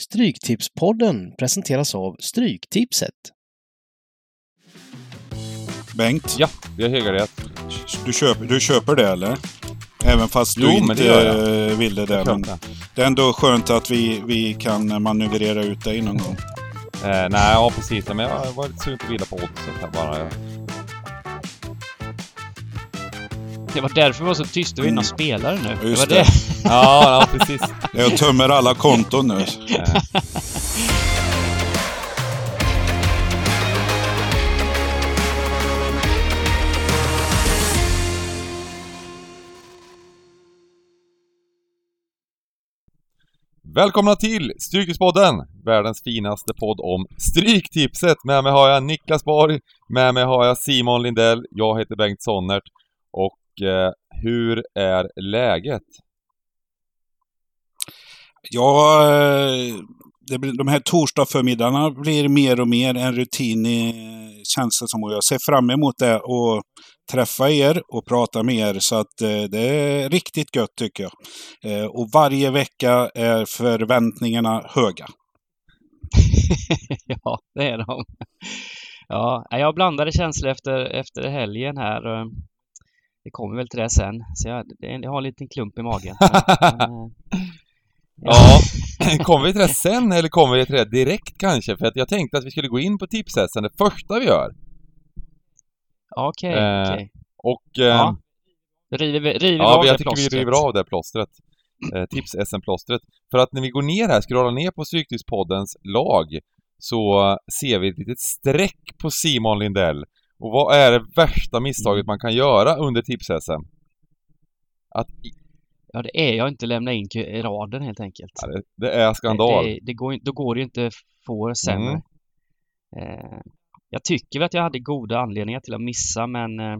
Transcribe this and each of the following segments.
Stryktipspodden presenteras av Stryktipset. Bengt, Ja, vi har högerrätt. du köper, du köper det eller? Även fast du Jo, men inte det eh, ville det. Men det är ändå skönt att vi, vi kan manövrera ut dig någon gång. Eh, nej, ja precis. Men jag var lite sugen på att vila på oddset här bara. Det var därför vi var så tysta och Mm. innan spelare nu. Det Just var det. det. Ja, ja precis. Jag tömmer alla konton nu. Välkomna till Strykespodden! Världens finaste podd om Stryktipset. Med mig har jag Niklas Borg, med mig har jag Simon Lindell, jag heter Bengt Sonnert. Och eh, hur är läget? Ja, eh, det de här torsdagsförmiddagarna blir mer och mer en rutin i, känns det som. Och jag ser fram emot det och träffa er och prata med er. Så att eh, det är riktigt gött tycker jag. Eh, och varje vecka är förväntningarna höga. ja, det är de. Ja, jag har blandade känslor efter, efter helgen här. Det kommer väl till det sen. Så jag, jag har en liten klump i magen. Men, Ja, kommer vi till det sen eller kommer vi till det direkt kanske? För att jag tänkte att vi skulle gå in på tipshästen det första vi gör. Okej, Eh, okej. Och... Eh, Ja, River, river ja, av jag det tycker plåstret? vi river av det plåstret. Eh, Tips-SM-plåstret. För att när vi går ner här, scrollar ner på Stryktipspoddens lag, så ser vi ett litet streck på Simon Lindell. Och vad är det värsta misstaget man kan göra under Tips-SM? Att... Ja, det är jag inte lämna in raden helt enkelt. Ja, det, det är skandal. Det, det går, då går det ju inte få sämre. Mm. Eh, jag tycker väl att jag hade goda anledningar till att missa men eh,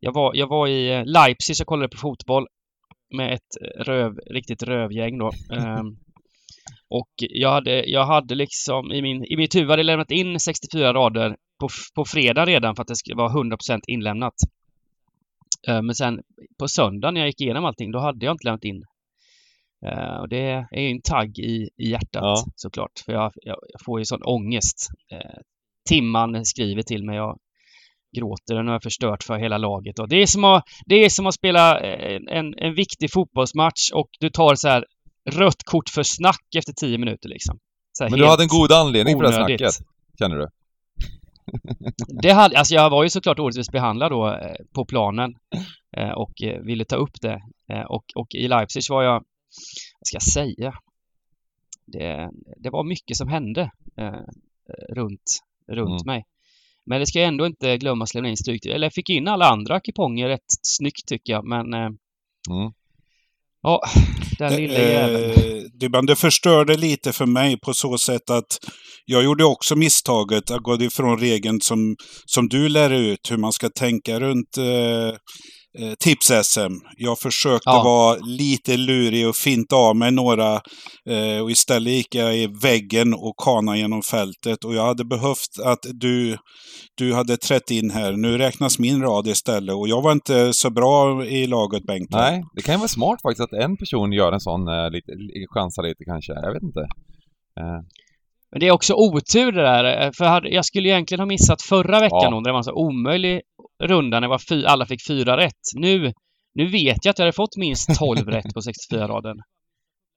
jag, var, jag var i eh, Leipzig och kollade på fotboll med ett eh, röv, riktigt rövgäng då. Ehm, och jag hade, jag hade liksom i, min, i mitt huvud hade jag lämnat in 64 rader på, på fredag redan för att det skulle vara 100% inlämnat. Eh, men sen på söndag när jag gick igenom allting, då hade jag inte lämnat in. Eh, och det är ju en tagg i, i hjärtat Ja. såklart. För jag, jag, jag får ju sån ångest. Eh, Timman skriver till mig. Jag gråter. Den har jag förstört för hela laget. Och det, är som att, det är som att spela en, en viktig fotbollsmatch och du tar så här rött kort för snack efter 10 minuter liksom. Men du hade en god anledning för det onödigt. snacket, känner du? Det hade, alltså jag var ju såklart orättvist behandlad då eh, på planen eh, och eh, ville ta upp det. Eh, och, och i Leipzig var jag, vad ska jag säga? Det, det var mycket som hände eh, runt, runt Mm. mig. Men det ska jag ändå inte glömma att lämna in stryk. Eller jag fick in alla andra kuponger rätt snyggt tycker jag, men Mm. ja, den lilla jäveln. Eh, det förstörde lite för mig på så sätt att jag gjorde också misstaget att gå ifrån regeln som, som du lär ut, hur man ska tänka runt eh, eh, tips-SM. Jag försökte Ja. vara lite lurig och finta av mig några eh, och istället gick jag i väggen och kana genom fältet och jag hade behövt att du, du hade trätt in här. Nu räknas min rad istället och jag var inte så bra i laget Bengt. Nej, det kan ju vara smart faktiskt att en person gör en sån, eh, lite, chansar lite kanske. Jag vet inte. Eh, Men det är också otur det där. eh, För jag skulle egentligen ha missat förra veckan Ja. då, det var en så omöjlig runda när det var fy, alla fick fyra rätt. Nu, nu vet jag att jag hade fått minst 12 rätt på 64-raden.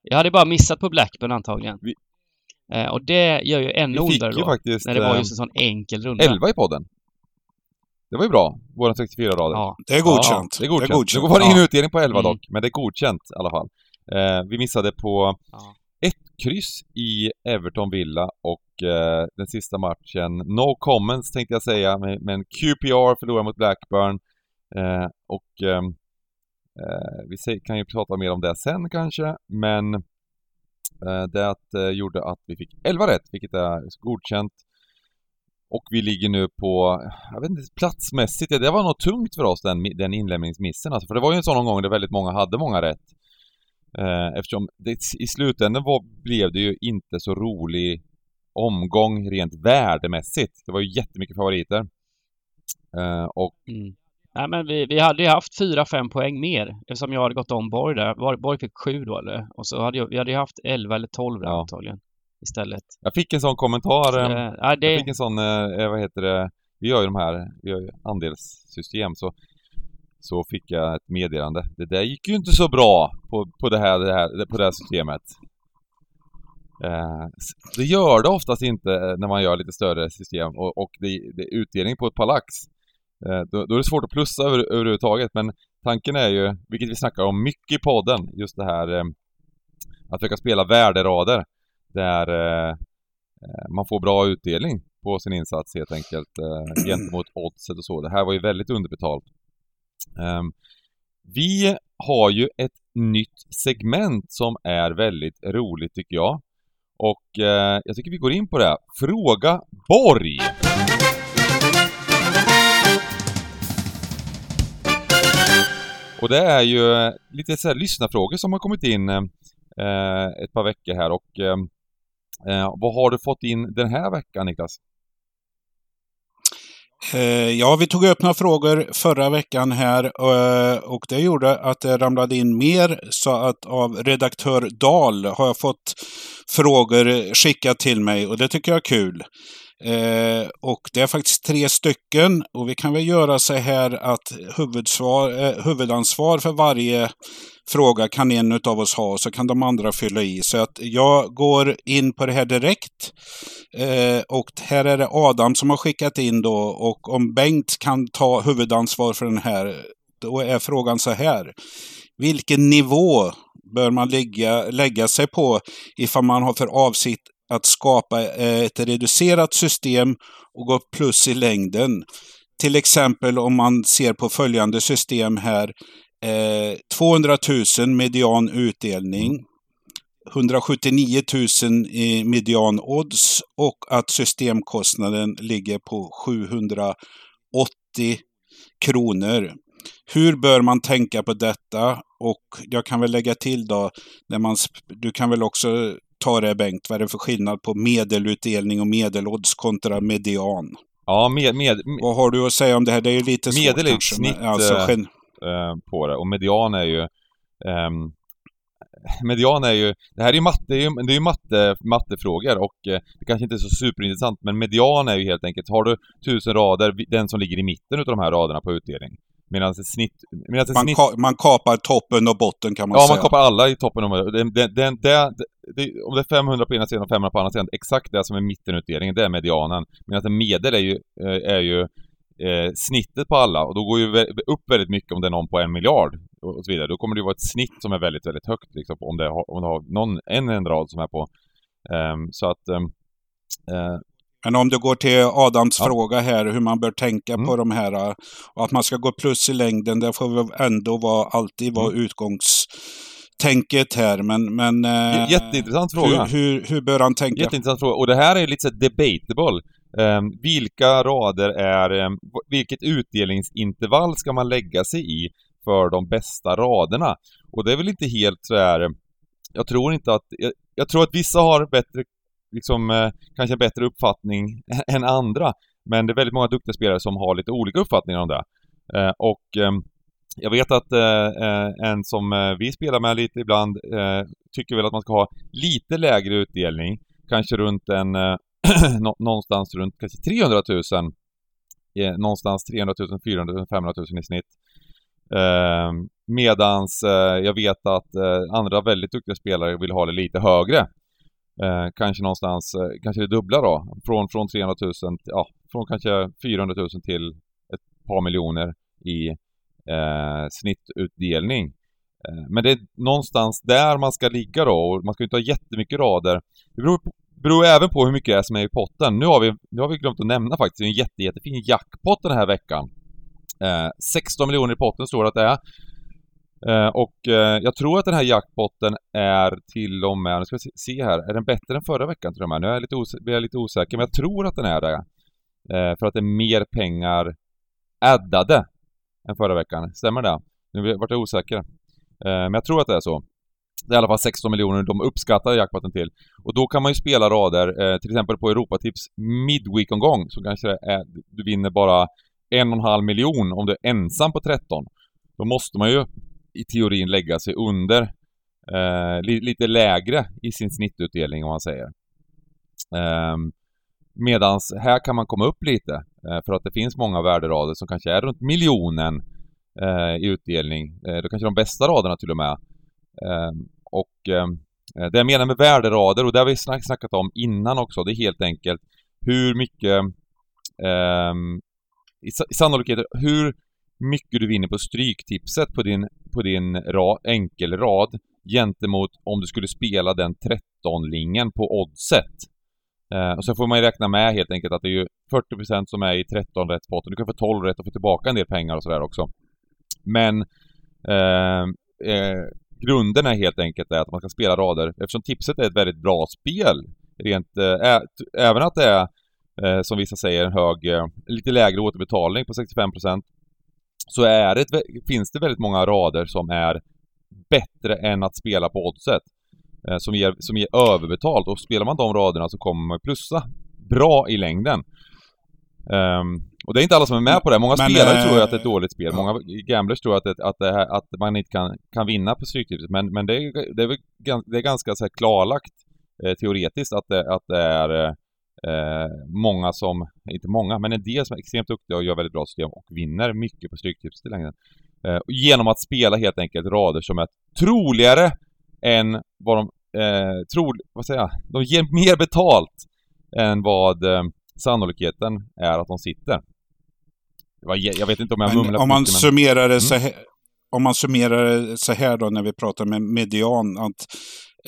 Jag hade bara missat på Blackburn antagligen. Vi- Eh, och det gör ju ännu ondare då. faktiskt När det var eh, just en sån enkel runda. 11 i podden. Det var ju bra, våra 64 rader. Ja. Det är godkänt. Ja, det är godkänt. Det var Ja. ingen utdelning på 11 Mm. dock, men det är godkänt i alla fall. Eh, vi missade på Ja ett kryss i Everton Villa och eh, den sista matchen, no comments tänkte jag säga, men, QPR förlorar mot Blackburn. Eh, och ehm, eh, vi kan ju prata mer om det sen kanske, men eh, det att, eh, gjorde att vi fick 11 rätt, vilket är godkänt. Och vi ligger nu på, jag vet inte, platsmässigt, det, det var nog tungt för oss den, den inlämningsmissen alltså, för det var ju en sån gång där väldigt många hade många rätt. Eh, eftersom det, i slutändan var, blev det ju inte så rolig omgång rent värdemässigt. Det var ju jättemycket favoriter. Eh, och Mm. Nej, men vi, vi hade ju haft fyra, fem poäng mer eftersom jag hade gått om Borg där. Borg, fick sju då eller? Och så hade jag, vi hade ju haft elva eller tolv där Ja. antagligen. Istället. Jag fick en sån kommentar. Eh, ja, Jag det, fick en sån, eh, vad heter det, vi gör ju de här, vi gör ju andelssystem så så fick jag ett meddelande. Det där gick ju inte så bra på, på, det, här, det här, på det här systemet. Eh, det gör det oftast inte eh, när man gör lite större system och, och det, det är utdelning på ett par lax. Eh, då, då är det svårt att plussa över, överhuvudtaget men tanken är ju, vilket vi snackar om mycket i podden, just det här eh, att försöka spela värderader där eh, eh man får bra utdelning på sin insats helt enkelt eh, gentemot oddset och så. Det här var ju väldigt underbetalt. Ehm, vi har ju ett nytt segment som är väldigt roligt tycker jag. Och eh, jag tycker vi går in på det. Fråga Borg! Och det är ju eh, lite så här lyssnarfrågor som har kommit in eh, eh ett par veckor här och ehm, eh, vad har du fått in den här veckan Niklas? Eh, ja, vi tog upp några frågor förra veckan här eh, och det gjorde att det ramlade in mer så att av redaktör Dahl har jag fått frågor skickat till mig och det tycker jag är kul. Eh, och det är faktiskt tre stycken och vi kan väl göra så här att huvudsvar, eh, huvudansvar för varje fråga kan en av oss ha och så kan de andra fylla i. Så att jag går in på det här direkt. Eh, och här är det Adam som har skickat in då och om Bengt kan ta huvudansvar för den här, då är frågan så här. Vilken nivå bör man ligga, lägga sig på ifall man har för avsikt att skapa eh, ett reducerat system och gå plus i längden? Till exempel om man ser på följande system här. Eh, 200 000 median utdelning. 179 000 i median odds och att systemkostnaden ligger på 780 kronor. Hur bör man tänka på detta? Och jag kan väl lägga till då, när man, du kan väl också ta det Bengt, vad är det för skillnad på medelutdelning och medelodds kontra median? Ja, med, med, Vad har du att säga om det här? Det är ju lite svårt Medel är ett men snitt, alltså, eh, gen- eh, på det. Och median är ju... ehm, median är ju... Det här är ju matte, det är ju, det är ju matte, mattefrågor och eh, det kanske inte är så superintressant men median är ju helt enkelt, har du tusen rader, den som ligger i mitten utav de här raderna på utdelning. Medan snitt... Medan man, snitt ka, man kapar toppen och botten kan man ja, säga. man kapar alla i toppen. av det, det, det, det, det, Om det är 500 på ena sidan och 500 på andra sidan, exakt det som är mittenutdelningen, det är medianen. Medan en medel är ju, eh, är ju eh, snittet på alla och då går ju upp väldigt mycket om det är någon på en miljard och och så vidare. Då kommer det ju vara ett snitt som är väldigt, väldigt högt liksom, om det har, om det har någon, en, en rad som är på. Ehm, så att eh, Men om du går till Adams Ja. fråga här, hur man bör tänka Mm. på de här, och att man ska gå plus i längden, det får väl ändå vara, alltid vara Mm. utgångstänket här. Men, men äh, jätteintressant fråga. hur, hur, hur bör han tänka? Jätteintressant fråga. Och det här är lite så debatable. Ehm, vilka rader är... ehm, vilket utdelningsintervall ska man lägga sig i för de bästa raderna? Och det är väl inte helt så här... Jag tror inte att... Jag, jag tror att vissa har bättre... Liksom, eh, kanske en bättre uppfattning än andra. Men det är väldigt många duktiga spelare som har lite olika uppfattningar om det. Eh, och ehm, jag vet att eh, eh, en som eh, vi spelar med lite ibland eh, tycker väl att man ska ha lite lägre utdelning. Kanske runt en, eh, någonstans runt kanske 300 000. Eh, någonstans 300 000, 400 000, 500 000 i snitt. Eh, medans eh, jag vet att eh, andra väldigt duktiga spelare vill ha det lite högre. Eh, kanske någonstans, eh, kanske det dubbla då. Från, från 300 000, ja, från kanske 400 000 till ett par miljoner i eh, snittutdelning. Eh, men det är någonstans där man ska ligga då och man ska inte ha jättemycket rader. Det beror, på, beror även på hur mycket det är som är i potten. Nu har vi, nu har vi glömt att nämna faktiskt en jätte, jättefin jackpot den här veckan. Eh, 16 miljoner i potten står det att det är. Eh, och eh, jag tror att den här jackpotten är till och med, nu ska vi se, se här, är den bättre än förra veckan tror jag med? Nu är jag lite, os- blir jag lite osäker, men jag tror att den är det. Eh, för att det är mer pengar addade än förra veckan. Stämmer det? Nu vart jag osäker. Eh, men jag tror att det är så. Det är i alla fall 16 miljoner de uppskattar jackpotten till. Och då kan man ju spela rader, eh, till exempel på Europatips Midweek-omgång så kanske det är, du vinner bara en och en halv miljon om du är ensam på 13. Då måste man ju i teorin lägga sig under eh, li, lite lägre i sin snittutdelning om man säger. Eh, medans här kan man komma upp lite eh, för att det finns många värderader som kanske är runt miljonen eh, i utdelning. Eh, då kanske de bästa raderna till och med. Ehm, och ehm, eh, det jag menar med värderader, och det har vi snackat om innan också, det är helt enkelt hur mycket ehm, i sannolikhet hur mycket du vinner på stryktipset på din, på din ra, enkelrad gentemot om du skulle spela den 13-lingen på oddset. Eh, och så får man ju räkna med helt enkelt att det är ju 40% som är i 13 rättspotten. Du kan få 12 rätt och få tillbaka en del pengar och sådär också. Men eh, eh, grunden är helt enkelt att man ska spela rader. Eftersom tipset är ett väldigt bra spel, rent, äh, även att det är eh, som vissa säger, en hög, eh, lite lägre återbetalning på 65% så är det, finns det väldigt många rader som är bättre än att spela på oddset. Eh, som, ger, som ger överbetalt och spelar man de raderna så kommer man plussa bra i längden. Um, och det är inte alla som är med på det. Många men, spelare äh, tror att det är ett dåligt spel. Många gamblers tror att, det, att, det här, att man inte kan, kan vinna på Stryktipset. Men, men det, är, det, är, det är ganska så klarlagt eh, teoretiskt att det, att det är eh, många som, inte många, men en del som är extremt duktiga och gör väldigt bra system och vinner mycket på Stryktipset i längden. Eh, genom att spela helt enkelt rader som är troligare än vad de, eh, tror, vad säger jag, de ger mer betalt än vad eh, sannolikheten är att de sitter. Jag vet inte om jag mumlar Om man mycket, summerar det mm. så här, om man summerar det så här då när vi pratar med median, att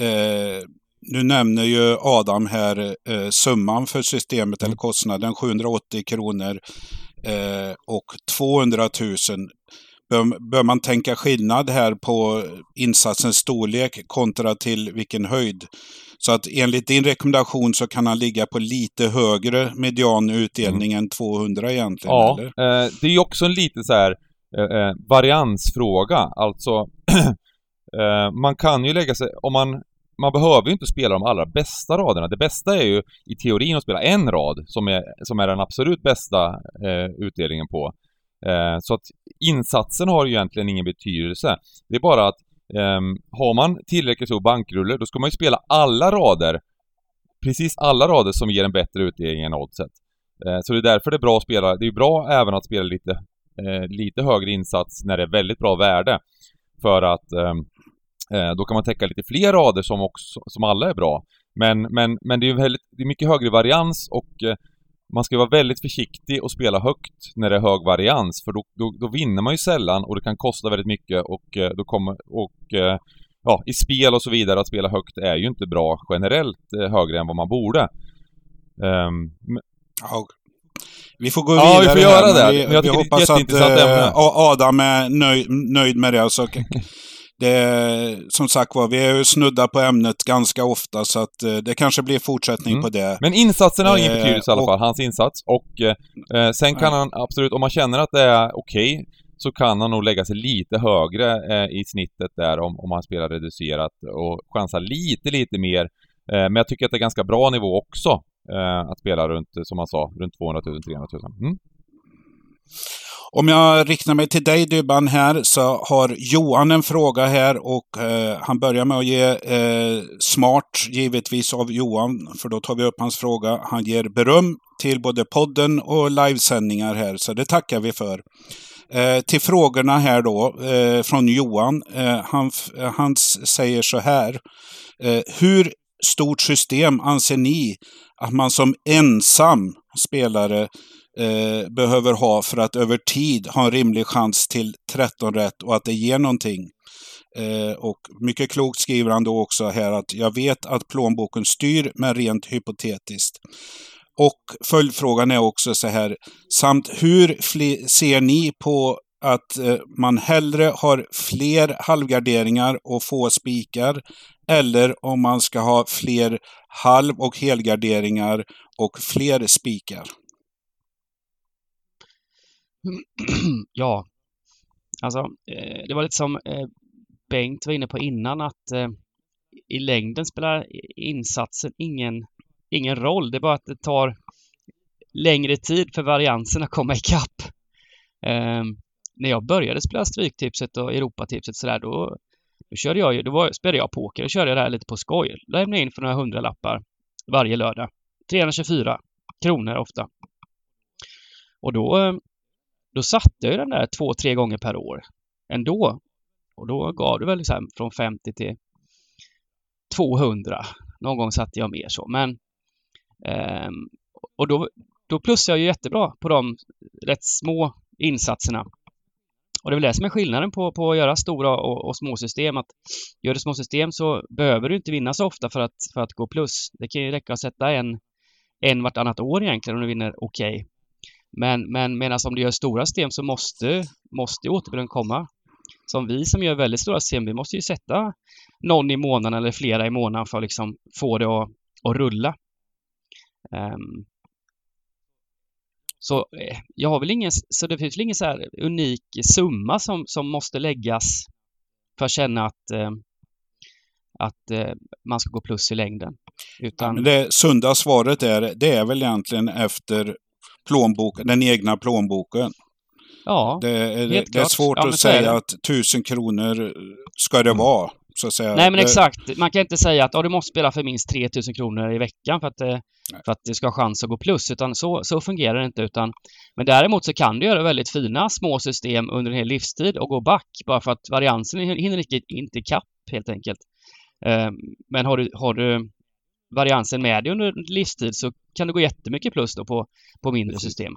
eh, nu nämner ju Adam här eh, summan för systemet mm. eller kostnaden 780 kronor eh, och 200 000. Bör, bör, man tänka skillnad här på insatsens storlek kontra till vilken höjd? Så att enligt din rekommendation så kan han ligga på lite högre median utdelning mm. än 200 egentligen? Ja, eh, det är ju också en lite så här eh, eh variansfråga. Alltså, eh, man kan ju lägga sig, om man man behöver ju inte spela de allra bästa raderna. Det bästa är ju i teorin att spela en rad som är, som är den absolut bästa eh, utdelningen på. Eh, så att insatsen har ju egentligen ingen betydelse. Det är bara att eh, har man tillräckligt stor bankrulle, då ska man ju spela alla rader. Precis alla rader som ger en bättre utdelning än oddset. Eh, så det är därför det är bra att spela. Det är bra även att spela lite, eh, lite högre insats när det är väldigt bra värde. För att Eh, då kan man täcka lite fler rader som, också, som alla är bra. Men, men, men det är väldigt, det är mycket högre varians och eh, man ska vara väldigt försiktig och spela högt när det är hög varians för då, då, då vinner man ju sällan och det kan kosta väldigt mycket och eh, då kommer, och ja, i spel och så vidare att spela högt är ju inte bra generellt högre än vad man borde. Um, ja, vi får gå vidare. Ja, vi får göra det. Vi, vi hoppas att Adam är nöjd, nöjd med det. Så det, som sagt var, vi är ju snudda på ämnet ganska ofta så att eh, det kanske blir fortsättning mm. på det. Men insatsen har ingen eh, betydelse i alla fall, hans insats. Och eh, sen kan han absolut, om man känner att det är okej, okay, så kan han nog lägga sig lite högre eh, i snittet där om, om han spelar reducerat och chansa lite, lite mer. Eh, men jag tycker att det är ganska bra nivå också eh, att spela runt, som han sa, runt 200 000, 300 000. Mm. Om jag riktar mig till dig Dybban här så har Johan en fråga här och eh, han börjar med att ge eh, smart, givetvis av Johan, för då tar vi upp hans fråga. Han ger beröm till både podden och livesändningar här, så det tackar vi för. Eh, till frågorna här då eh, från Johan. Eh, han, eh, han säger så här. Eh, hur stort system anser ni att man som ensam spelare eh, behöver ha för att över tid ha en rimlig chans till 13 rätt och att det ger någonting. Eh, och mycket klokt skriver han då också här att jag vet att plånboken styr, men rent hypotetiskt. Och följdfrågan är också så här, samt hur ser ni på att eh, man hellre har fler halvgarderingar och få spikar eller om man ska ha fler halv och helgarderingar och fler spikar? ja, alltså eh, det var lite som eh, Bengt var inne på innan att eh, i längden spelar insatsen ingen, ingen roll. Det är bara att det tar längre tid för variansen att komma ikapp. Ehm, när jag började spela Stryktipset och Europatipset sådär då, då körde jag ju, då var, spelade jag poker och körde det här lite på skoj. Lämnade in för några hundralappar varje lördag. 324 kronor ofta. Och då, då satte jag ju den där två, tre gånger per år ändå. Och då gav det väl liksom från 50 till 200. Någon gång satte jag mer så, men eh, och då, då plussar jag ju jättebra på de rätt små insatserna. Och det är väl det som är skillnaden på, på att göra stora och, och små system. Att gör du små system så behöver du inte vinna så ofta för att, för att gå plus. Det kan ju räcka att sätta en, en vartannat år egentligen om du vinner okej. Okay. Men, men medan om du gör stora system så måste, måste återbelöningen komma. Som vi som gör väldigt stora system, vi måste ju sätta någon i månaden eller flera i månaden för att liksom få det att, att rulla. Um, så eh, jag har väl ingen, så det finns väl ingen så här unik summa som, som måste läggas för att känna att, eh, att eh, man ska gå plus i längden. Utan... Det sunda svaret är, det är väl egentligen efter plånbok, den egna plånboken. Ja, det är, det är svårt ja, att säga att tusen kronor ska det mm. vara. Så att säga. Nej men exakt. Man kan inte säga att oh, du måste spela för minst 3000 kronor i veckan för att, eh, för att det ska ha chans att gå plus. Utan så, så fungerar det inte. Utan, men däremot så kan du göra väldigt fina små system under en hel livstid och gå back bara för att variansen hinner inte, inte ikapp helt enkelt. Eh, men har du, har du variansen med dig under livstid så kan det gå jättemycket plus då på, på mindre system.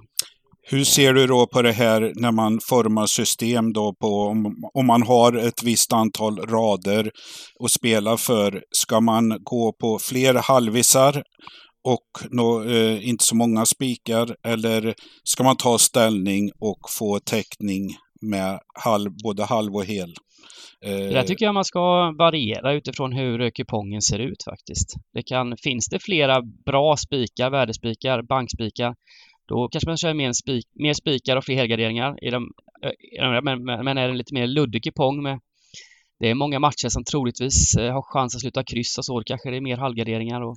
Hur ser du då på det här när man formar system då på om, om man har ett visst antal rader att spela för? Ska man gå på fler halvisar och nå, eh, inte så många spikar eller ska man ta ställning och få täckning med halv, både halv och hel? Eh, det där tycker jag man ska variera utifrån hur kupongen ser ut faktiskt. Det kan, finns det flera bra spikar, värdespikar, bankspikar då kanske man kör mer, spik, mer spikar och fler helgarderingar. I de, men, men är det lite mer luddig kupong med det är många matcher som troligtvis eh, har chans att sluta kryss och så. Kanske det är mer halvgarderingar och...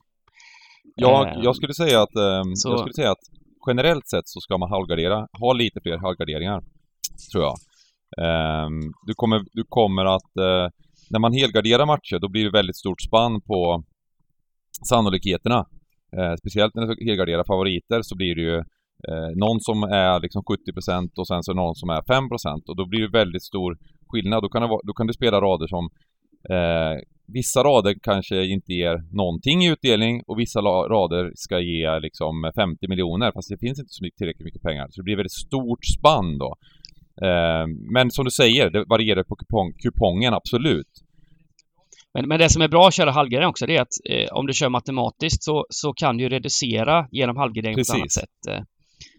Ja, eh, jag skulle säga att... Eh, jag skulle säga att generellt sett så ska man halvgardera, ha lite fler halvgarderingar. Tror jag. Ehm, du, kommer, du kommer att... Eh, när man helgarderar matcher, då blir det väldigt stort spann på sannolikheterna. Eh, speciellt när du helgarderar favoriter så blir det ju eh, någon som är liksom 70% och sen så någon som är 5% och då blir det väldigt stor skillnad. Då kan, det vara, då kan du spela rader som eh, Vissa rader kanske inte ger någonting i utdelning och vissa rader ska ge liksom 50 miljoner fast det finns inte så tillräckligt mycket pengar. Så det blir väldigt stort spann då. Eh, men som du säger, det varierar på kupong, kupongen, absolut. Men, men det som är bra att köra halvgardering också, det är att eh, om du kör matematiskt så, så kan du reducera genom halvgardering på ett annat sätt. Eh,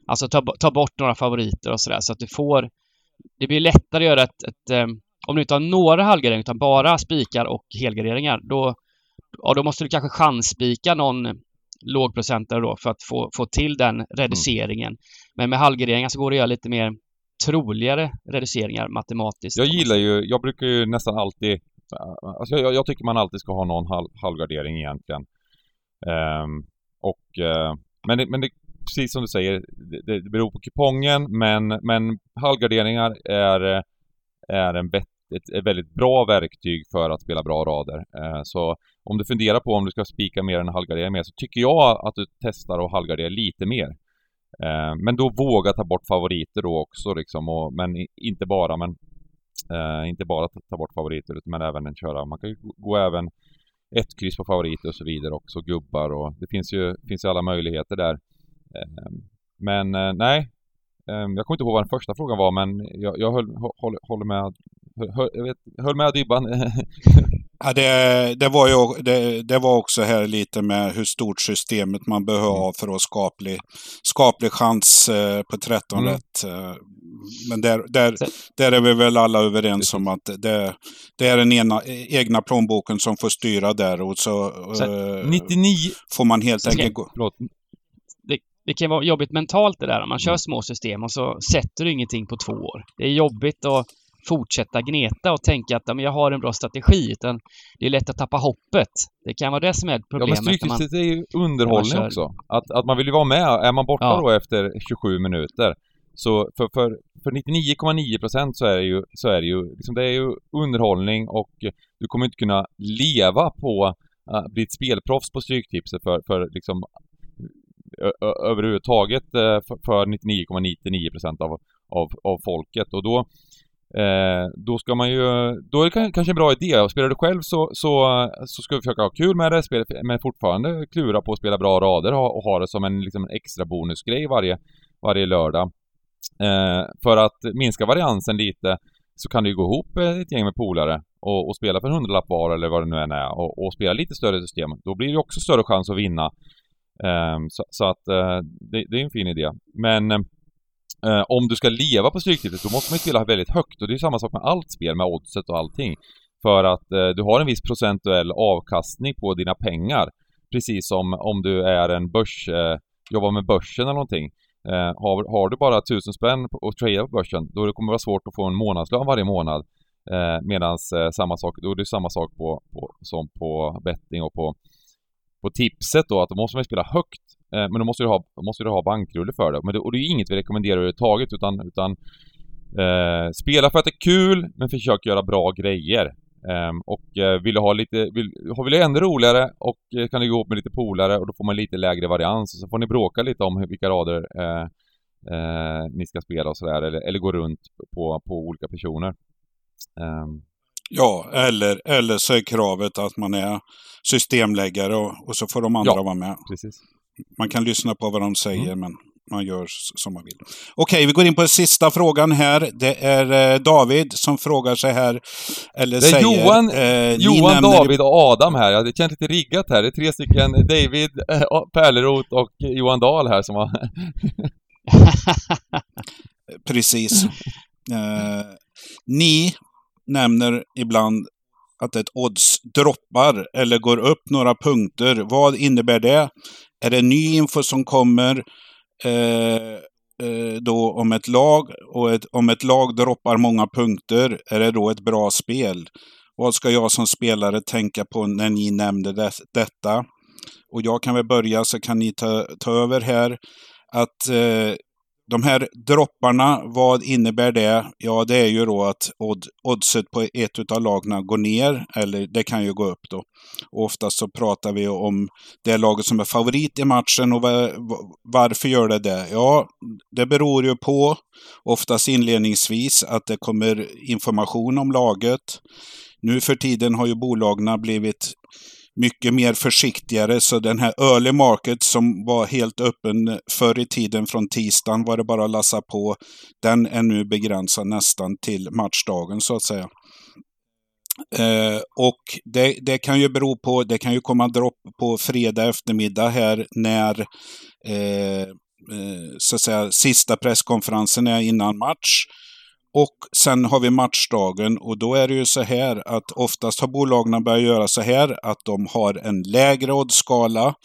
Alltså ta, ta bort några favoriter och sådär så att du får... Det blir lättare att göra ett... ett um, om du inte har några halvgarderingar utan bara spikar och helgarderingar då, ja, då måste du kanske chansspika någon lågprocentare då för att få, få till den reduceringen. Mm. Men med halvgarderingar så går det att göra lite mer troligare reduceringar matematiskt. Jag gillar ju, jag brukar ju nästan alltid äh, Alltså jag, jag tycker man alltid ska ha någon halv, halvgardering egentligen. Um, och, uh, men, det, men det precis som du säger, det, det beror på kupongen men, men halvgarderingar är, är en bet, ett, ett, väldigt bra verktyg för att spela bra rader. Eh, så om du funderar på om du ska spika mer än halvgardera mer så tycker jag att du testar att halvgardera lite mer. Eh, men då våga ta bort favoriter då också liksom, och, men inte bara men eh, inte bara ta bort favoriter men även köra, man kan ju gå även ett kryss på favoriter och så vidare också, gubbar och det finns ju, finns ju alla möjligheter där. Eh, men eh, nej, eh, jag kommer inte ihåg vad den första frågan var men jag, jag höll, håll, håller med höll, jag vet, höll med Dybban. ja, det, det, var ju, det, det, var också här lite med hur stort systemet man behöver mm. ha för att ha skaplig, skaplig chans eh, på 13 mm. rätt. Eh, men där, där, där är vi väl alla överens om att det, det är den ena, egna plånboken som får styra där och så, så 99... får man helt enkelt gå... Förlåt det kan vara jobbigt mentalt det där om man kör mm. små system och så sätter du ingenting på två år. Det är jobbigt att fortsätta gneta och tänka att ja, jag har en bra strategi. Utan det är lätt att tappa hoppet. Det kan vara det som är problemet. Ja, men stryktipset är ju underhållning också. Att, att man vill ju vara med. Är man borta ja. då efter 27 minuter Så för, för, för 99,9% så är det ju, så är det ju, liksom det är ju underhållning och du kommer inte kunna leva på att bli ett spelproffs på Stryktipset för, för liksom överhuvudtaget för, för 99,99% av, av, av folket och då Eh, då ska man ju, då är det kanske en bra idé. Spelar du själv så, så, så ska du försöka ha kul med det, spela, men fortfarande klura på att spela bra rader och ha det som en liksom, extra bonusgrej varje, varje lördag. Eh, för att minska variansen lite så kan du ju gå ihop eh, ett gäng med polare och, och spela för en hundralapp var eller vad det nu än är och, och, spela lite större system. Då blir det också större chans att vinna. Eh, så, så, att eh, det, det, är en fin idé. Men eh, Eh, om du ska leva på Stryktipset då måste man ju spela väldigt högt och det är samma sak med allt spel, med oddset och allting. För att eh, du har en viss procentuell avkastning på dina pengar. Precis som om du är en börs, eh, jobbar med börsen eller någonting. Eh, har, har du bara tusen spänn att tradar på börsen då kommer det vara svårt att få en månadslön varje månad. Eh, medans eh, samma sak, då är det samma sak på, på, som på betting och på, på tipset då att då måste man spela högt men då måste du ha, måste du ha bankrulle för det. Men det, och det är inget vi rekommenderar överhuvudtaget utan, utan eh, spela för att det är kul men försök göra bra grejer. Eh, och eh, vill du ha lite, vill, vill du ännu roligare och eh, kan du gå ihop med lite polare och då får man lite lägre varians och så får ni bråka lite om vilka rader eh, ni ska spela och sådär eller, eller gå runt på, på olika personer. Ehm. Ja, eller, eller så är kravet att man är systemläggare och, och så får de andra ja, vara med. Precis. Man kan lyssna på vad de säger, mm. men man gör som man vill. Okej, vi går in på sista frågan här. Det är eh, David som frågar sig här, eller det är säger... Johan, eh, Johan David och Adam här. Det känns lite riggat här. Det är tre stycken, David eh, och Johan Dahl här som har... Precis. Eh, ni nämner ibland att ett odds droppar eller går upp några punkter. Vad innebär det? Är det ny info som kommer eh, eh, då om ett lag och ett, om ett lag droppar många punkter, är det då ett bra spel? Vad ska jag som spelare tänka på när ni nämnde det, detta? Och jag kan väl börja så kan ni ta, ta över här. Att eh, de här dropparna, vad innebär det? Ja, det är ju då att odd, oddset på ett av lagna går ner, eller det kan ju gå upp då. Och oftast så pratar vi om det laget som är favorit i matchen och varför gör det det? Ja, det beror ju på, oftast inledningsvis, att det kommer information om laget. Nu för tiden har ju bolagen blivit mycket mer försiktigare. Så den här early market som var helt öppen förr i tiden från tisdagen var det bara att lassa på. Den är nu begränsad nästan till matchdagen så att säga. Eh, och det, det, kan ju bero på, det kan ju komma dropp på fredag eftermiddag här när eh, eh, så att säga sista presskonferensen är innan match. Och sen har vi matchdagen och då är det ju så här att oftast har bolagen börjat göra så här att de har en lägre oddskala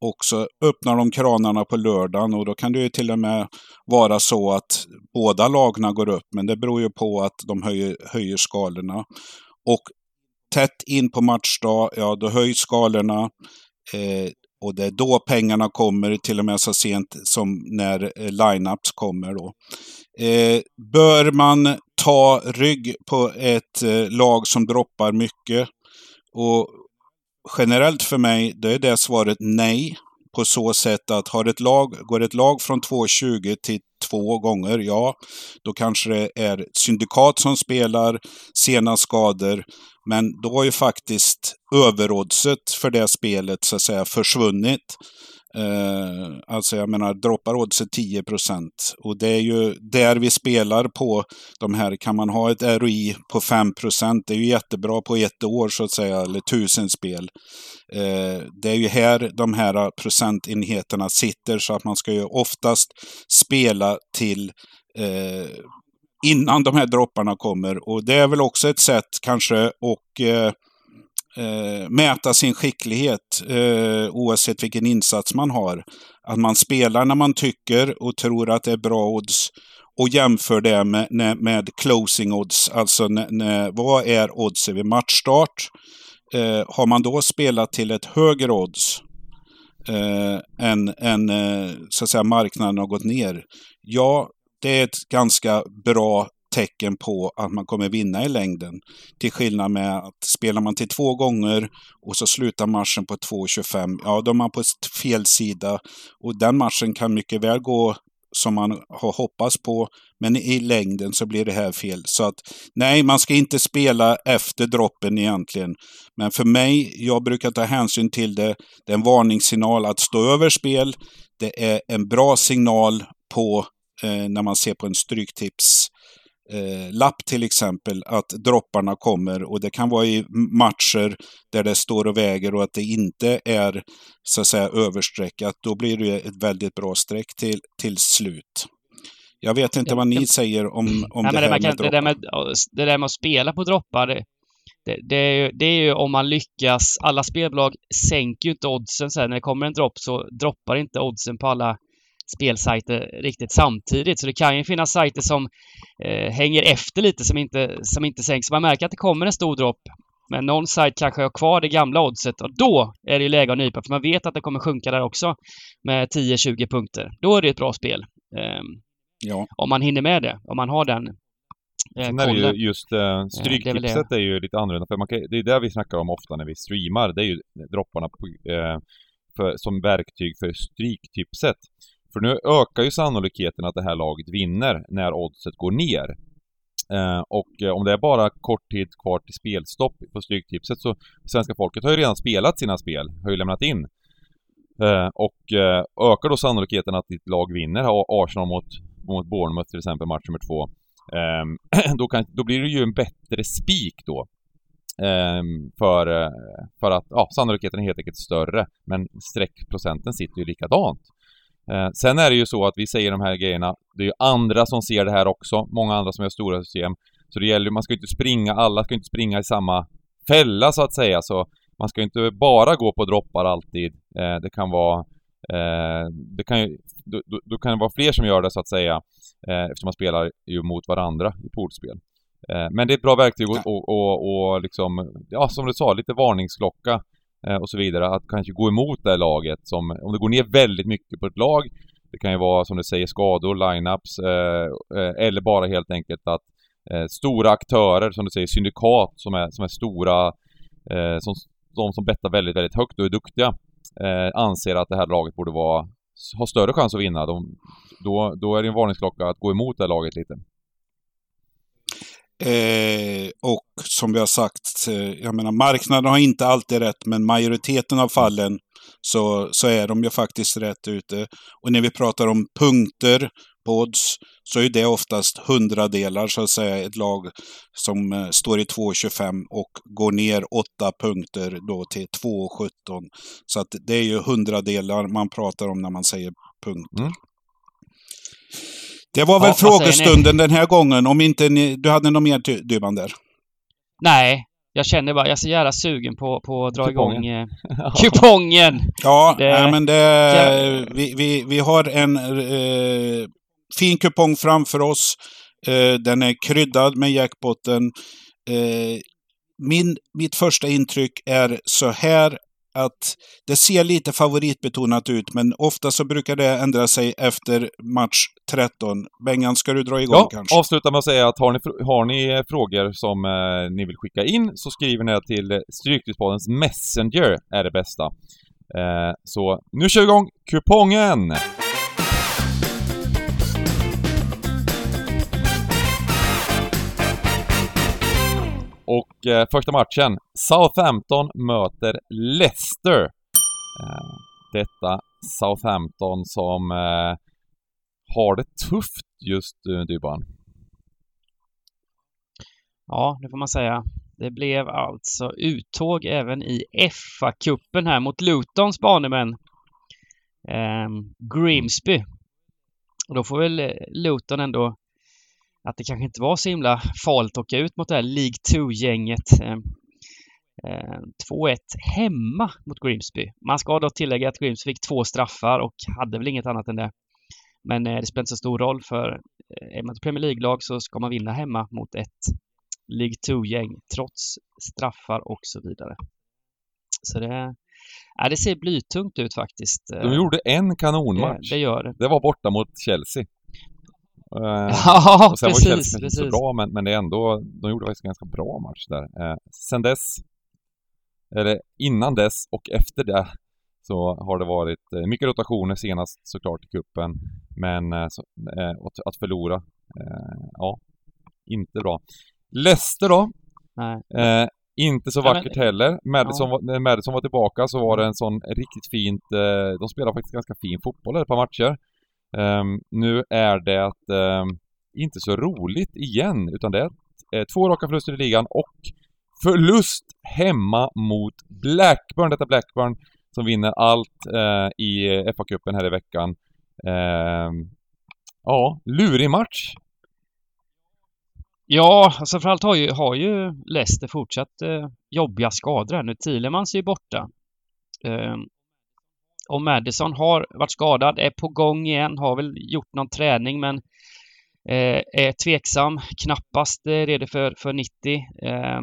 och så öppnar de kranarna på lördagen och då kan det ju till och med vara så att båda lagna går upp. Men det beror ju på att de höjer, höjer skalorna. Och tätt in på matchdag, ja då höjs skalorna. Eh, och det är då pengarna kommer, till och med så sent som när eh, lineups kommer. Då. Eh, bör man ta rygg på ett eh, lag som droppar mycket? Och generellt för mig, då är det svaret nej. På så sätt att har ett lag, går ett lag från 2,20 till två gånger, ja, då kanske det är syndikat som spelar, sena skador. Men då har ju faktiskt överoddset för det spelet så att säga försvunnit. Eh, alltså jag menar, droppar oddset 10 procent. Och det är ju där vi spelar på de här. Kan man ha ett ROI på 5 procent, det är ju jättebra på ett år så att säga, eller tusen spel. Eh, det är ju här de här procentenheterna sitter, så att man ska ju oftast spela till eh, innan de här dropparna kommer. Och det är väl också ett sätt kanske att eh, eh, mäta sin skicklighet eh, oavsett vilken insats man har. Att man spelar när man tycker och tror att det är bra odds och jämför det med, med closing odds. Alltså när, när, vad är oddsen vid matchstart? Eh, har man då spelat till ett högre odds eh, än, än eh, så att säga marknaden har gått ner? Ja, det är ett ganska bra tecken på att man kommer vinna i längden. Till skillnad med att spelar man till två gånger och så slutar matchen på 2.25, ja då är man på fel sida. Och den matchen kan mycket väl gå som man har hoppats på. Men i längden så blir det här fel. Så att nej, man ska inte spela efter droppen egentligen. Men för mig, jag brukar ta hänsyn till det. Det är en varningssignal att stå över spel. Det är en bra signal på eh, när man ser på en stryktips eh, lapp till exempel, att dropparna kommer och det kan vara i matcher där det står och väger och att det inte är så att säga överstreckat. Då blir det ett väldigt bra streck till, till slut. Jag vet inte vad ni säger om, om Nej, det här med, kan, det, där med det där med att spela på droppar. Det, det, det, är ju, det är ju om man lyckas. Alla spelbolag sänker ju inte oddsen sen. När det kommer en dropp så droppar inte oddsen på alla spelsajter riktigt samtidigt. Så det kan ju finnas sajter som eh, hänger efter lite som inte, som inte sänks. Man märker att det kommer en stor dropp. Men någon sajt kanske har kvar det gamla oddset och då är det läge att nypa för man vet att det kommer sjunka där också med 10-20 punkter. Då är det ett bra spel. Eh, ja. Om man hinner med det, om man har den Eh, Sen är det ju just eh, Stryktipset är, är ju lite annorlunda, för man kan, det är det vi snackar om ofta när vi streamar, det är ju dropparna på, eh, för, som verktyg för Stryktipset. För nu ökar ju sannolikheten att det här laget vinner när oddset går ner. Eh, och eh, om det är bara kort tid kvar till spelstopp på Stryktipset så svenska folket har ju redan spelat sina spel, har ju lämnat in. Eh, och eh, ökar då sannolikheten att ditt lag vinner, Arsenal mot, mot Bournemouth till exempel, match nummer två. Ehm, då, kan, då blir det ju en bättre spik då. Ehm, för, eh, för att ja, sannolikheten är helt enkelt större, men streckprocenten sitter ju likadant. Eh, sen är det ju så att vi säger de här grejerna, det är ju andra som ser det här också, många andra som har stora system. Så det gäller man ska inte springa, alla ska inte springa i samma fälla så att säga, så man ska inte bara gå på droppar alltid. Eh, det kan vara eh, det kan ju, då, då, kan det vara fler som gör det så att säga, eh, eftersom man spelar ju mot varandra i poolspel. Eh, men det är ett bra verktyg och, och, och, och liksom, ja som du sa, lite varningsklocka Eh, och så vidare. Att kanske gå emot det här laget som, om det går ner väldigt mycket på ett lag, det kan ju vara som du säger skador, lineups eh, eh, eller bara helt enkelt att eh, stora aktörer, som du säger syndikat som är, som är stora, eh, som, de som bettar väldigt, väldigt högt och är duktiga, eh, anser att det här laget borde vara, ha större chans att vinna. De, då, då är det en varningsklocka att gå emot det här laget lite. Eh, och som vi har sagt, eh, jag menar marknaden har inte alltid rätt, men majoriteten av fallen så, så är de ju faktiskt rätt ute. Och när vi pratar om punkter på odds så är det oftast hundradelar så att säga. Ett lag som eh, står i 2,25 och går ner åtta punkter då till 2,17. Så att det är ju hundradelar man pratar om när man säger punkter. Mm. Det var väl ja, frågestunden den här gången, om inte ni, du hade något mer Dybban där? Nej, jag känner bara, jag är så jävla sugen på, på att dra kupongen. igång eh, kupongen. Ja, det, nej, men det, vi, vi, vi har en eh, fin kupong framför oss. Eh, den är kryddad med jackpotten. Eh, min, mitt första intryck är så här att det ser lite favoritbetonat ut, men ofta så brukar det ändra sig efter match 13. Bengan, ska du dra igång ja, kanske? avsluta med att säga att har ni, har ni frågor som eh, ni vill skicka in så skriver ni till Stryktipspoddens Messenger är det bästa. Eh, så nu kör vi igång kupongen! Och eh, första matchen, Southampton möter Leicester. Eh, detta Southampton som eh, har det tufft just nu, Dybban. Ja, det får man säga. Det blev alltså uttåg även i FA-cupen här mot Lutons banemän. Eh, Grimsby. Och då får väl eh, Luton ändå att det kanske inte var så himla farligt att åka ut mot det här League 2-gänget. 2-1 eh, hemma mot Grimsby. Man ska då tillägga att Grimsby fick två straffar och hade väl inget annat än det. Men eh, det spelar inte så stor roll för eh, är man ett Premier League-lag så ska man vinna hemma mot ett League 2-gäng trots straffar och så vidare. Så det, ja, det ser blytungt ut faktiskt. De gjorde en kanonmatch. Det, det gör det. Det var borta mot Chelsea. Eh, Ja, och sen var precis, Chelsea inte så bra, men, men det är ändå, de gjorde faktiskt en ganska bra match där. Eh, sen dess, eller innan dess och efter det, så har det varit eh, mycket rotationer senast såklart i kuppen men eh, så, eh, att, att förlora, eh, ja, inte bra. Leicester då, inte så Nej, men- vackert heller. Madison, var, när Madison var tillbaka så var det en sån riktigt fint... De spelar faktiskt ganska fin fotboll ett par matcher. Um, nu är det um, inte så roligt igen, utan det är eh, två raka förluster i ligan och förlust hemma mot Blackburn. Detta Blackburn som vinner allt eh, i FA-cupen här i veckan. Ehm, ja, lurig match. Ja, alltså framförallt har ju, har ju Leicester fortsatt eh, jobbiga skador här nu. Thielemans är ju borta. Eh, och Madison har varit skadad, är på gång igen, har väl gjort någon träning men eh, är tveksam, knappast eh, redo för, för 90. Eh,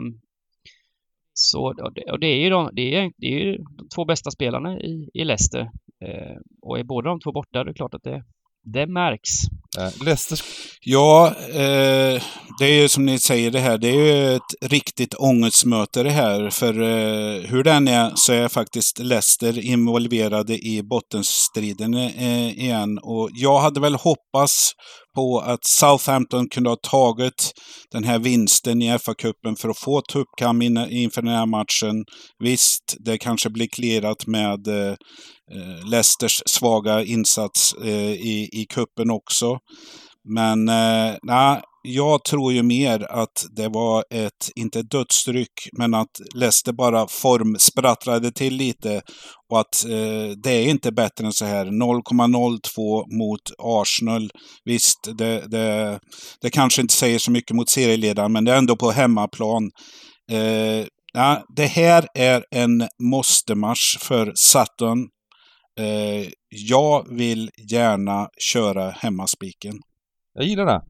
så, och det, och det är ju de, det är, det är ju de två bästa spelarna i, i Leicester. Eh, och är båda de två borta, det är klart att det, det märks. Eh, Leicester Ja, eh, det är ju som ni säger det här, det är ju ett riktigt ångestmöte det här. För eh, hur den är så är faktiskt Leicester involverade i bottenstriden eh, igen. Och jag hade väl hoppats på att Southampton kunde ha tagit den här vinsten i FA-cupen för att få tuppkam in, inför den här matchen. Visst, det kanske blir clearat med eh, eh, Leicesters svaga insats eh, i, i kuppen också. Men eh, nah, jag tror ju mer att det var ett, inte ett dödsryck, men att Leicester bara formsprattlade till lite. Och att eh, det är inte bättre än så här. 0,02 mot Arsenal. Visst, det, det, det kanske inte säger så mycket mot serieledaren, men det är ändå på hemmaplan. Eh, ja, det här är en måste-match för Sutton. Eh, jag vill gärna köra hemmaspiken. Jag gillar det.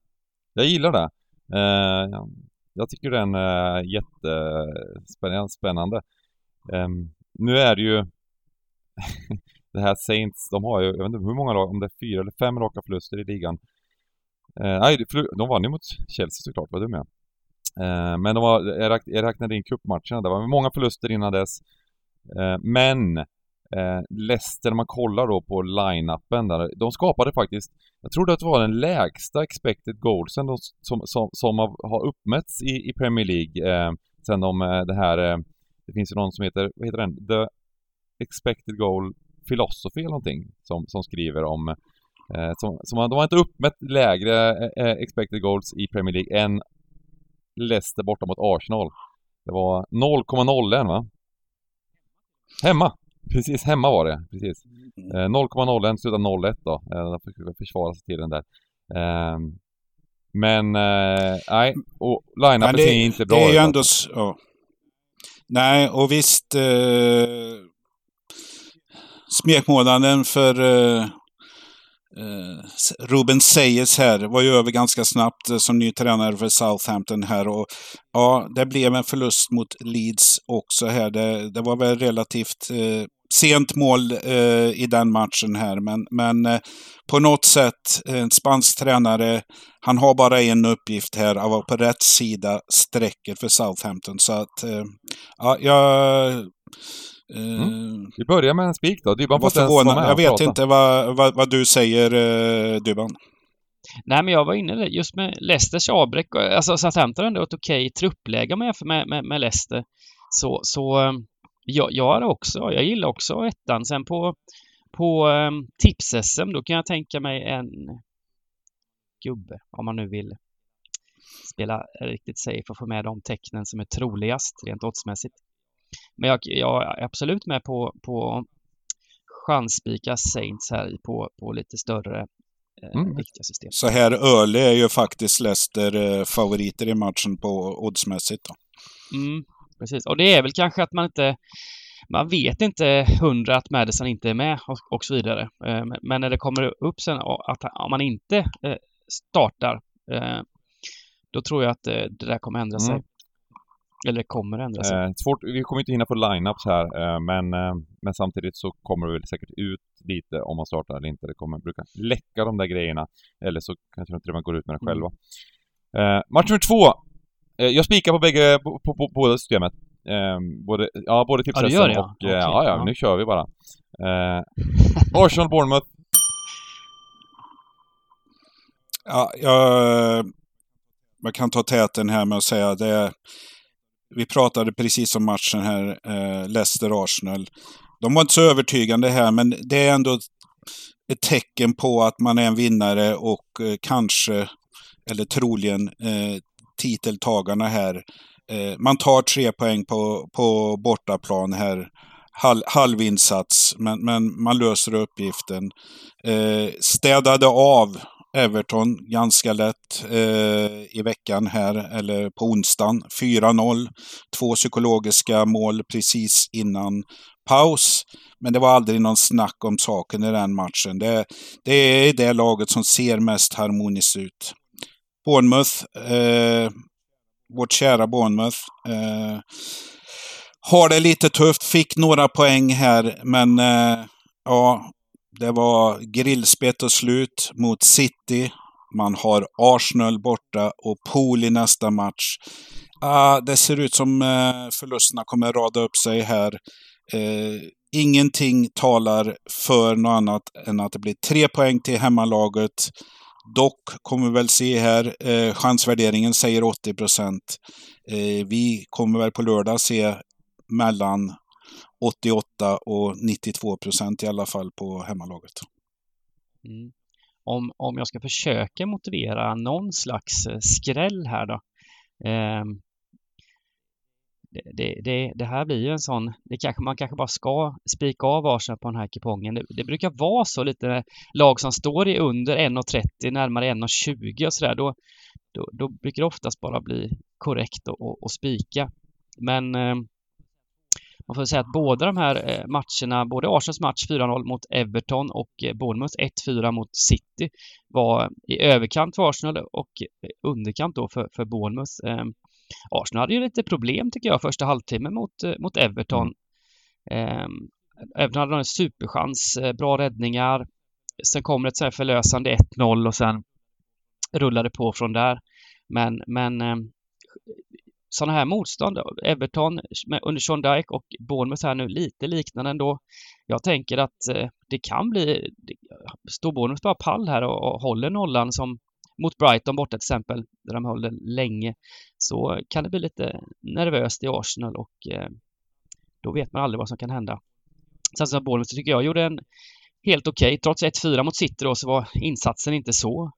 Jag gillar det. Eh, ja, jag tycker den är jättespännande. Eh, nu är det ju det här Saints, de har ju, jag vet inte hur många lag, om det är fyra eller fem raka förluster i ligan. Eh, nej, de vann ju mot Chelsea såklart, vad dum jag är. Eh, men de var, jag, räknade in cupmatcherna, det var många förluster innan dess. Eh, men eh, Leicester, när man kollar då på line-upen där, de skapade faktiskt jag trodde att det var den lägsta expected goalsen de, som, som, som har, uppmätts i, i Premier League eh, sen de, eh, det här, eh, det finns ju någon som heter, vad heter den? The expected goal philosophy eller någonting som, som skriver om eh, som, som, de har inte uppmätt lägre eh, eh, expected goals i Premier League än Leicester borta mot Arsenal. Det var 0,01 va? Hemma! Precis, hemma var det. Precis. Eh, 0,01 slutade 0,1 då. Eh, de fick försvara sig till den där. Eh, men, eh, nej. Och line-upen ser inte bra Det är ju ut. ändå... s- Ja. Nej, och visst... Eh, smekmånaden för eh, eh, Ruben Seyes här var ju över ganska snabbt som ny tränare för Southampton här. Och, ja, det blev en förlust mot Leeds också här. Det, det var väl relativt eh, sent mål eh, i den matchen här. Men, men eh, på något sätt, en spansk tränare, han har bara en uppgift här, att vara på rätt sida strecket för Southampton. Så att, eh, ja, jag... Eh, Vi börjar med en spik då. Dybban får förvånad. Jag vet prata. inte vad, vad, vad du säger, eh, Dybban. Nej, men jag var inne där just med Leicesters avbräck. Alltså Southampton har ändå ett okej truppläge med, med, med, med Leicester. Så, så jag, jag är också, jag gillar också ettan. Sen på, på um, tips-SM, då kan jag tänka mig en gubbe, om man nu vill spela riktigt safe och få med de tecknen som är troligast rent oddsmässigt. Men jag, jag är absolut med på, på chansspika Saints här på, på lite större eh, Mm. viktiga system. Så här Öle är ju faktiskt Leicester eh, favoriter i matchen på oddsmässigt. Då. Mm, precis. Och det är väl kanske att man inte man vet inte hundra att Madison inte är med och, och så vidare. Eh, men- när det kommer upp sen att om man inte eh, startar eh, då tror jag att det där kommer ändra sig. Mm. Eller kommer ändra sig. Eh, svårt, vi kommer inte hinna få lineups här, eh, men, eh, men samtidigt så kommer det väl säkert ut lite om man startar eller inte. Det kommer brukar läcka de där grejerna. Eller så kanske de till och med går ut med det Mm. själva. Eh, match nummer två. Eh, jag spikar på bägge, på, på, på båda systemet. Eh, både, ja, både Ja, du tipsessen gör det, ja. och... eh, ja, ja, ja. nu kör vi bara. Eh, Arsenal, Bournemouth. Ja, jag, jag kan ta täten här med att säga det. Vi pratade precis om matchen här, eh, Leicester-Arsenal. De var inte så övertygande här, men det är ändå ett tecken på att man är en vinnare och eh, kanske, eller troligen, eh, titeltagarna här. Eh, man tar tre poäng på, på bortaplan här. halv halvinsats, men, men man löser uppgiften. Eh, städade av Everton ganska lätt eh, i veckan här, eller på onsdagen. 4-0. Två psykologiska mål precis innan paus. Men det var aldrig någon snack om saken i den matchen. Det, det är det laget som ser mest harmoniskt ut. Bournemouth, eh, vårt kära Bournemouth, eh, har det lite tufft. Fick några poäng här, men eh, ja, det var grillspett och slut mot City. Man har Arsenal borta och Pool i nästa match. Ah, det ser ut som eh, förlusterna kommer rada upp sig här. Eh, ingenting talar för något annat än att det blir tre poäng till hemmalaget. Dock kommer vi väl se här, eh, chansvärderingen säger 80 procent. Eh, vi kommer väl på lördag se mellan 88 och 92 procent i alla fall på hemmalaget. Mm. Om, om jag ska försöka motivera någon slags eh, skräll här då. Eh, det, det, det, här blir ju en sån, det kanske, man kanske bara ska spika av Arsenal på den här kupongen. Det, det brukar vara så lite lag som står i under 1,30, närmare 1,20 och sådär. Då, då, då brukar det oftast bara bli korrekt och, och, och spika. Men eh, man får säga att båda de här eh, matcherna, både Arsenals match 4-0 mot Everton och eh, Bournemouth 1-4 mot City var i överkant för Arsenal och eh, underkant då för, för Bournemouth. Ehm, Arsenal hade ju lite problem tycker jag första halvtimmen mot, eh, mot Everton. Eh, Everton hade en superchans, eh, bra räddningar. Sen kommer ett så här förlösande 1-0 och sen rullade på från där. Men, men eh, sådana här motstånd, Everton under Sean Dyke och Bournemouth här nu lite liknande ändå. Jag tänker att eh, det kan bli, står Bournemouth bara pall här och, och håller nollan som mot Brighton borta till exempel, där de höll det länge, så kan det bli lite nervöst i Arsenal och eh, då vet man aldrig vad som kan hända. Sen så Bournemouth tycker jag gjorde en helt okej, okay. trots 1-4 mot City då så var insatsen inte så,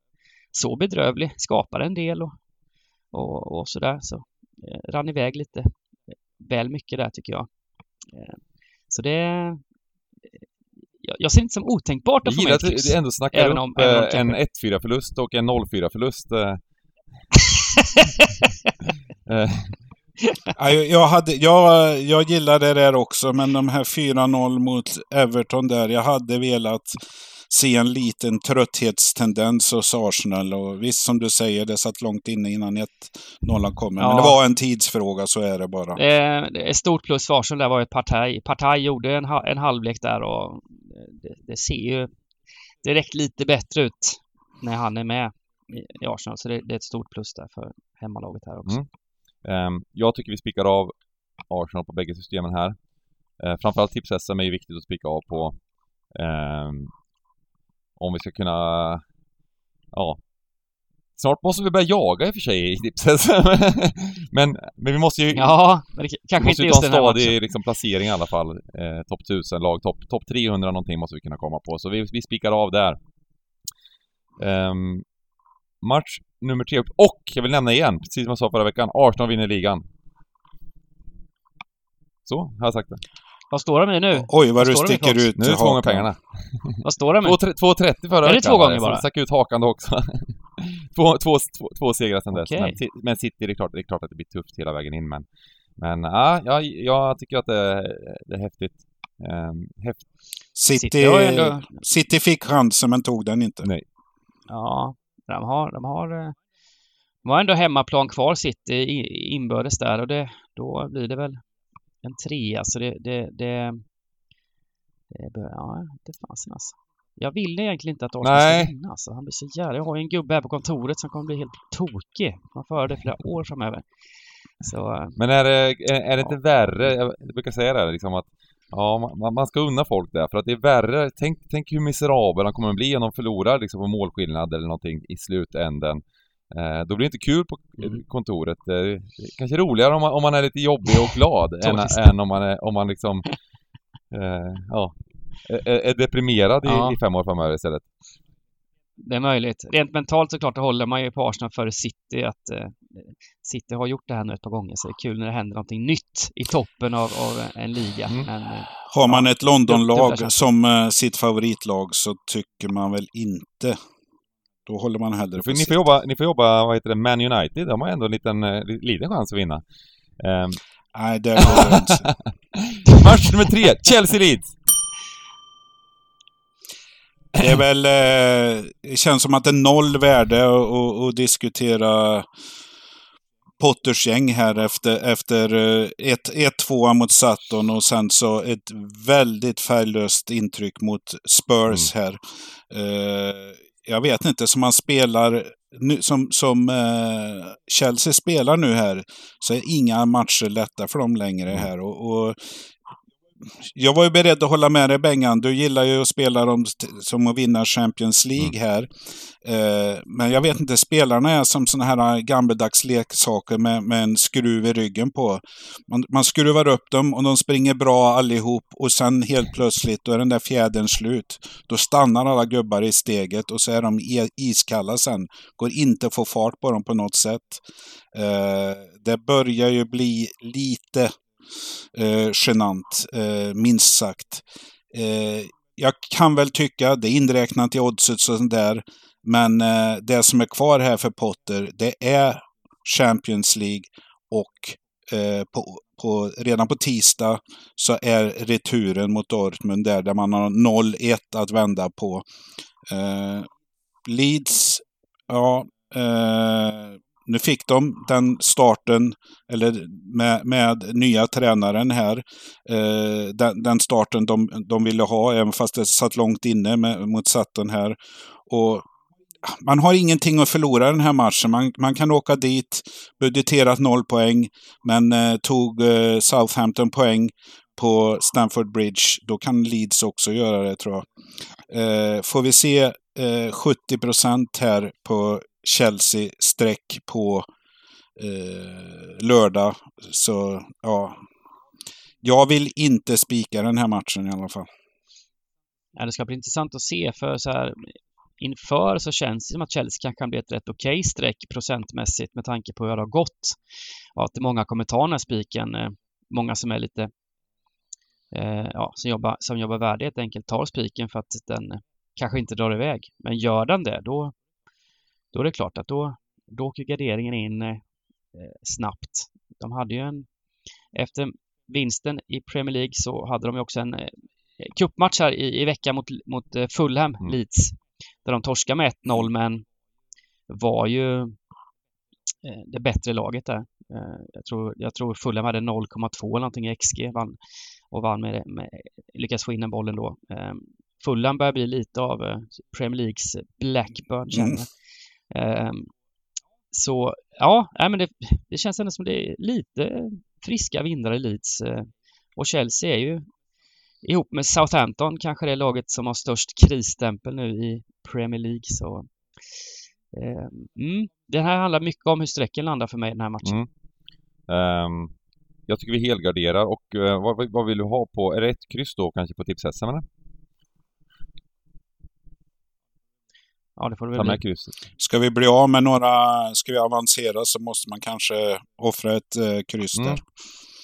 så bedrövlig, skapade en del och, och, och sådär. Så eh, rann iväg lite eh, väl mycket där tycker jag. Eh, så det jag, ser det inte som otänkbart att få med ett kryss. du ändå snackar Även upp om- även om eh, en kanske- 1-4-förlust och en 0-4-förlust. eh. Eh, Ja, jag, jag, hade, jag, jag gillade det där också, men de här 4-0 mot Everton där, jag hade velat se en liten trötthetstendens hos Arsenal. Och visst, som du säger, det satt långt inne innan 1-0 kommer. Men Ja. det var en tidsfråga, så är det bara. Eh, det är ett stort plus för Arsenal där var ju Partaj. Partaj gjorde en, en halvlek där och eh, det, det ser ju direkt lite bättre ut när han är med i, Arsenal. Så det, det är ett stort plus där för hemmalaget här också. Mm. Ehm, jag tycker vi spikar av Arsenal på bägge systemen här. Uh, framförallt tips SM är ju viktigt att spika av på. Om vi ska kunna... Ja. Snart måste vi börja jaga i och för sig i tips SM. men, men vi måste ju... Ja, men det, k- vi kanske måste inte ju just ta en den här stadig matchen. liksom, placering i alla fall. Eh, topp 1000 lag, topp top 300 någonting måste vi kunna komma på. Så vi, vi spikar av där. Ehm, match nummer tre. Och jag vill nämna igen, precis som jag sa förra veckan, Arsenal vinner ligan. Så, har jag sagt det. Vad står de i nu? Oj, vad du det med sticker ut Nu är det två gånger pengarna. Vad står de i? 2,30 förra Är det veckan. två gånger Så bara? det stack ut hakan då också. två, två, två, två segrar sedan dess. Okej. Men, men City, det är, klart, det är klart att det blir tufft hela vägen in men... Men ja, jag, jag tycker att det, det är häftigt. Um, häft, City, City ju ändå... City fick chansen, men tog den inte. Nej. Ja, de har, de har, eh, De har ändå hemmaplan kvar City inbördes där och det, då blir det väl en trea så det, det, det, det bör, ja, det fasen alltså. Jag ville egentligen inte att Arsenal Nej. skulle vinna alltså. Han blir så jävla... Jag har ju en gubbe här på kontoret som kommer bli helt tokig. Man får det flera år framöver. Så, eh, Men är det, är, är det inte värre, jag brukar säga det här, liksom att Ja, man, man ska unna folk det, för att det är värre. Tänk, tänk hur miserabel han kommer att bli om de förlorar liksom på målskillnad eller någonting i slutänden. Eh, då blir det inte kul på Mm. kontoret. Det är kanske roligare om man, om man är lite jobbig och glad än, än om man är, om man liksom eh, ja, är, är deprimerad i, Ja. i fem år framöver istället. det är möjligt. Rent mentalt såklart, håller man ju på Arsenal före City. Att eh, City har gjort det här nu ett par gånger, så det är kul när det händer någonting nytt i toppen av, av en liga. Mm. Men, eh, Har man ett Londonlag som eh, sitt favoritlag så tycker man väl inte... Då håller man hellre För på ni, får jobba, ni får jobba, vad heter det, Man United. De har ändå en liten, eh, liten chans att vinna. Ehm, Nej, det går det inte. match nummer tre, Chelsea-Leeds. Det är väl... Eh, det känns som att det är noll värde att- diskutera Potters gäng här efter, efter eh, ett- 1-2 mot Sutton och sen så ett väldigt färglöst intryck mot Spurs här. Eh, jag vet inte, som man spelar nu, som, som eh, Chelsea spelar nu här så är inga matcher lätta för dem längre här. Och, och jag var ju beredd att hålla med dig Bengan. Du gillar ju att spela dem som att vinna Champions League här. Eh, men jag vet inte, spelarna är som såna här gammeldags leksaker med, med en skruv i ryggen på. Man, man skruvar upp dem och de springer bra allihop och sen helt plötsligt då är den där fjädern slut. Då stannar alla gubbar i steget och så är de iskalla sen. Går inte att få fart på dem på något sätt. Eh, det börjar ju bli lite eh, genant, eh, minst sagt. Eh, jag kan väl tycka, det är inräknat i oddset och sånt där, men eh, det som är kvar här för Potter, det är Champions League och eh, på, på, redan på tisdag så är returen mot Dortmund där, där man har 0-1 att vända på. Eh, Leeds, ja, eh, nu fick de den starten, eller med, med nya tränaren här, eh, den, den starten de, de ville ha, även fast det satt långt inne med, mot Sutton här. Och man har ingenting att förlora den här matchen. Man, man kan åka dit, budgeterat noll poäng, men eh, tog eh, Southampton poäng på Stamford Bridge, då kan Leeds också göra det tror jag. Eh, får vi se eh, 70 procent här på Chelsea streck på eh, lördag, så ja. Jag vill inte spika den här matchen i alla fall. Ja, det ska bli intressant att se för så här inför så känns det som att Chelsea kanske kan bli ett rätt okej streck procentmässigt med tanke på hur det har gått. Och att många kommer ta den här spiken. Eh, många som är lite eh, ja, som jobbar, som jobbar värde helt enkelt tar spiken för att den kanske inte drar iväg. Men gör den det, då, då är det klart att då, då åker garderingen in eh, snabbt. De hade ju en, efter vinsten i Premier League så hade de ju också en eh, cupmatch här i, i veckan mot, mot eh, Fulham, Mm. Leeds. Där de torskade med 1-0 men var ju eh, det bättre laget där. Eh, jag, tror, jag tror Fulham hade 0,2 eller någonting i XG vann, och vann med, med lyckas få in den bollen då. Eh, Fulham börjar bli lite av Premier Leagues Blackburn känner Mm. Ehm, så ja, men det, det känns ändå som det är lite friska vindar i Leeds. Eh, och Chelsea är ju ihop med Southampton kanske det laget som har störst krisstämpel nu i Premier League. Så, eh, mm, det här handlar mycket om hur strecken landar för mig i den här matchen. Mm. Um, jag tycker vi helgarderar och uh, vad, vad vill du ha på, är det ett kryss då kanske på tips-SM eller? Ja, det får det väl bli. krysset. Ska vi bli av med några, ska vi avancera så måste man kanske offra ett eh, kryss Mm. där.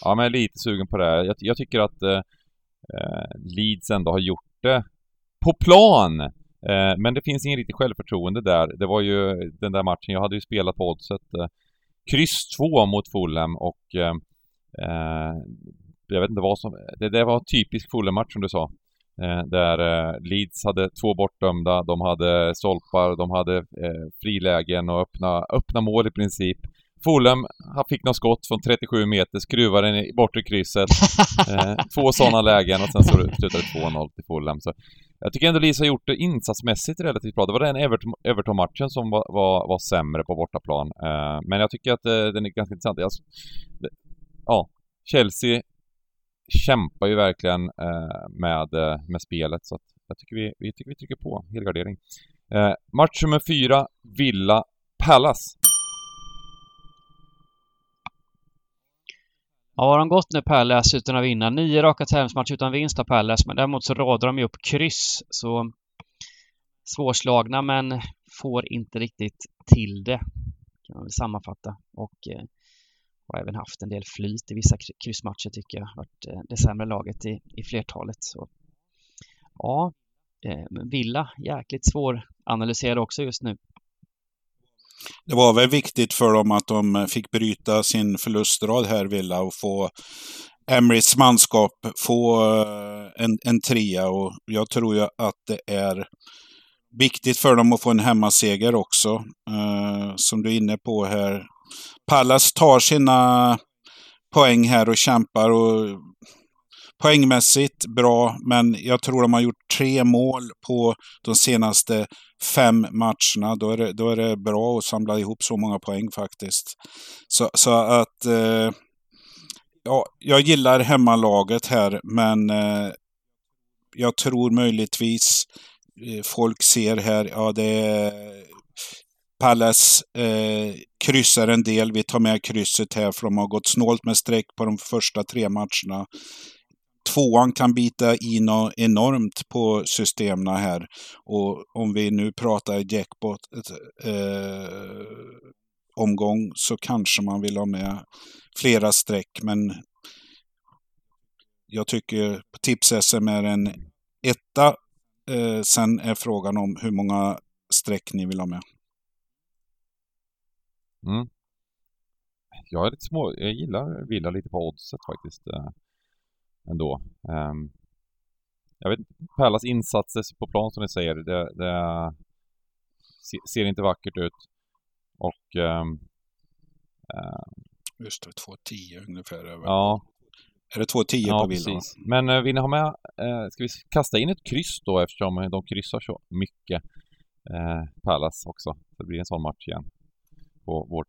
Ja, men jag är lite sugen på det. Jag, jag tycker att eh, eh, Leeds ändå har gjort det på plan. Eh, men det finns ingen riktigt självförtroende där. Det var ju den där matchen, jag hade ju spelat på oddset. Eh, kryss 2 mot Fulham och eh, eh, jag vet inte vad som... Det, det var typisk Fulham-match som du sa. Eh, där eh, Leeds hade två bortdömda, de hade stolpar, de hade eh, frilägen och öppna, öppna mål i princip. Fulham han fick något skott från 37 meter, skruvade den i bortre krysset. Eh, två sådana lägen och sen så slutade det 2-0 till Fulham. Så jag tycker ändå Leeds har gjort det insatsmässigt relativt bra. Det var den Everton-matchen som var, var, var, sämre på bortaplan. Eh, men jag tycker att eh, den är ganska intressant. Alltså, det, ja, Chelsea kämpar ju verkligen eh, med, eh, med spelet så att jag tycker vi, vi, tycker vi trycker på helgardering. Eh, match nummer fyra, Villa Palace. Ja, har de gått nu Palace utan att vinna? Nio raka tävlingsmatcher utan vinst har Palace, men däremot så radar de ju upp kryss. Så svårslagna, men får inte riktigt till det. Kan man väl sammanfatta. Och eh, har även haft en del flyt i vissa kryssmatcher tycker jag. Varit eh, det sämre laget i, i flertalet. Så, ja, eh, Villa jäkligt svåranalyserad också just nu. Det var väl viktigt för dem att de fick bryta sin förlustrad här, Villa, och få Emrys manskap få eh, en, en trea. Och jag tror ju att det är viktigt för dem att få en hemmaseger också. Eh, som du är inne på här. Pallas tar sina poäng här och kämpar. och Poängmässigt bra, men jag tror de har gjort tre mål på de senaste fem matcherna. Då är det, då är det bra att samla ihop så många poäng faktiskt. Så, så att... Eh, ja, jag gillar hemmalaget här, men eh, jag tror möjligtvis eh, folk ser här, ja det är Palace eh, kryssar en del. Vi tar med krysset här för de har gått snålt med streck på de första tre matcherna tvåan kan bita i något enormt på systemen här. Och om vi nu pratar jackpot eh, omgång så kanske man vill ha med flera streck. Men jag tycker tips-SM är en etta. Eh, sen är frågan om hur många streck ni vill ha med. Mm. Jag är lite små, jag gillar Villa lite på oddset faktiskt. Eh ändå. Um, jag vet inte, Pallas insatser på plan som ni säger, det, det ser inte vackert ut. Och... Uh, Just det, 2,10 ungefär. Över. Ja. Är det 2,10 ja, på bilden? Men uh, vill ni ha med, uh, ska vi kasta in ett kryss då eftersom de kryssar så mycket, uh, Pallas också. Så det blir en sån match igen. På vårt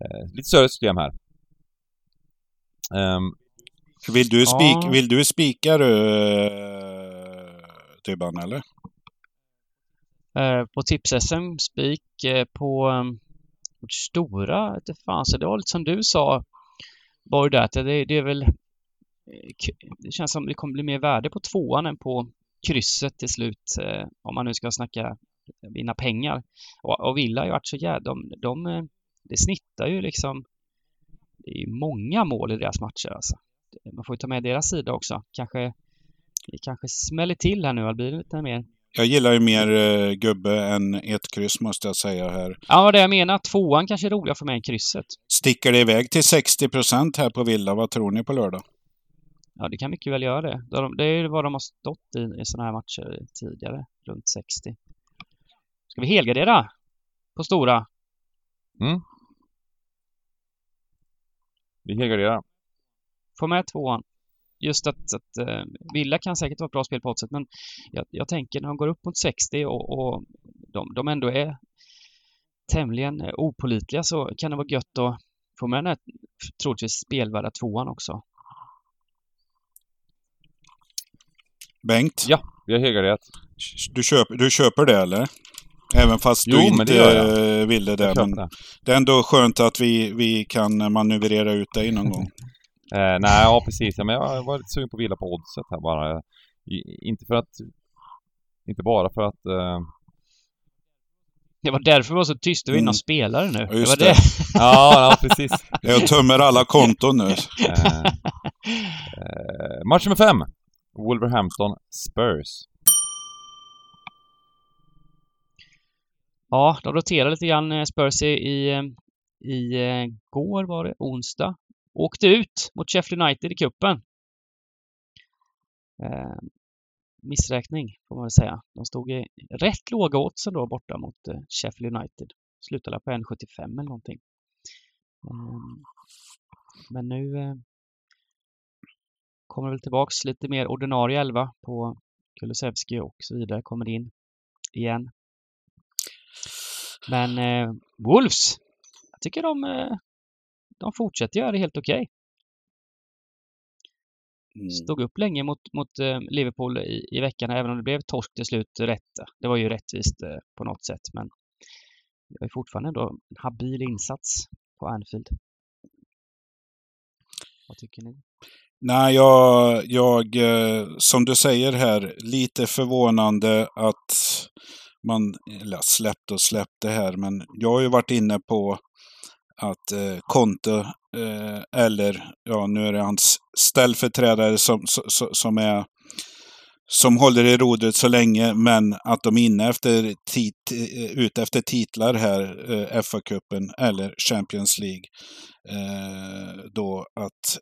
uh, lite större system här. Um, vill du, spik, ja. vill du spika du, Dybban, eller? Eh, på tips-SM, spik eh, på um, stora, det fanns det var lite som du sa, var det, det, det är väl det känns som det kommer bli mer värde på tvåan än på krysset till slut om man nu ska snacka vinna pengar. Och, och Villa ju så jävla... De, de, det snittar ju liksom... Det är ju många mål i deras matcher alltså man får ju ta med deras sida också. Kanske, det kanske smäller till här nu, det blir lite mer jag gillar ju mer uh, gubbe än ett kryss måste jag säga här. Ja, det jag menar. Tvåan kanske är roligare för mig än krysset. Sticker det iväg till 60 procent här på Villa? Vad tror ni på lördag? Ja, det kan mycket väl göra det. Det är vad de har stått i, i sådana här matcher tidigare. Runt 60. Ska vi helgardera? På stora? Mm. Vi helgarderar få med tvåan. Just att, att uh, Villa kan säkert vara ett bra spel på sätt, men jag, jag, tänker när de går upp mot 60 och, och de, de ändå är tämligen opolitliga så kan det vara gött att få med den här troligtvis spelvärda tvåan också. Bengt? Ja, vi har helgarderat. Du, köp, du köper det eller? Även fast jo, du inte det ville det. Men det. det är ändå skönt att vi, vi kan manövrera ut dig någon gång. Eh, nej, ja precis. Ja, men jag var lite sugen på att vila på oddset här bara. I, inte för att... Inte bara för att... Eh... Det var därför vi var så tyst. Du var inne och spelare nu. Ja, just det. det. ja, ja, precis. Jag tömmer alla konton nu. eh, eh, match nummer fem. Wolverhampton Spurs. Ja, de roterade lite grann eh, Spurs i, i, eh, i eh, går var det, onsdag åkte ut mot Sheffield United i kuppen. Eh, missräkning, får man väl säga. De stod i rätt låga oddsen då borta mot eh, Sheffield United. Slutade på 1,75 eller någonting. Mm. men nu eh, kommer väl tillbaks lite mer ordinarie elva på Kulusevski och så vidare kommer in igen. Men eh, Wolves, jag tycker de, eh, de fortsätter göra det helt okej. Okay. Mm. Stod upp länge mot, mot eh, Liverpool i, i veckan, även om det blev torsk till slut rätt. Det var ju rättvist eh, på något sätt, men det var fortfarande ändå en habil insats på Anfield. Vad tycker ni? Nej, jag, jag, som du säger här, lite förvånande att man, eller släppte och släppte här, men jag har ju varit inne på att eh, Conte, eh, eller ja, nu är det hans ställföreträdare som, som, som är som håller i rodret så länge, men att de är inne efter tit, eh, ute efter titlar här, eh, FA-cupen eller Champions League. Eh, då att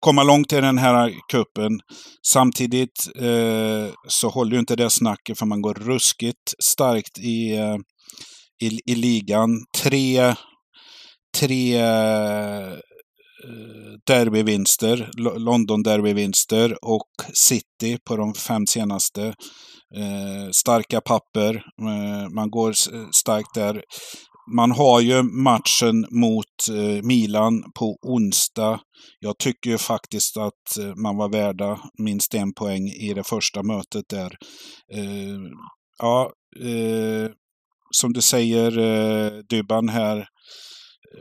komma långt i den här kuppen. Samtidigt eh, så håller ju inte det snacket för man går ruskigt starkt i, eh, i, i ligan. Tre, tre eh, derbyvinster, London derbyvinster och City på de fem senaste. Eh, starka papper. Eh, man går starkt där man har ju matchen mot eh, Milan på onsdag. Jag tycker ju faktiskt att eh, man var värda minst en poäng i det första mötet där. Eh, ja, eh, som du säger eh, Dybban här.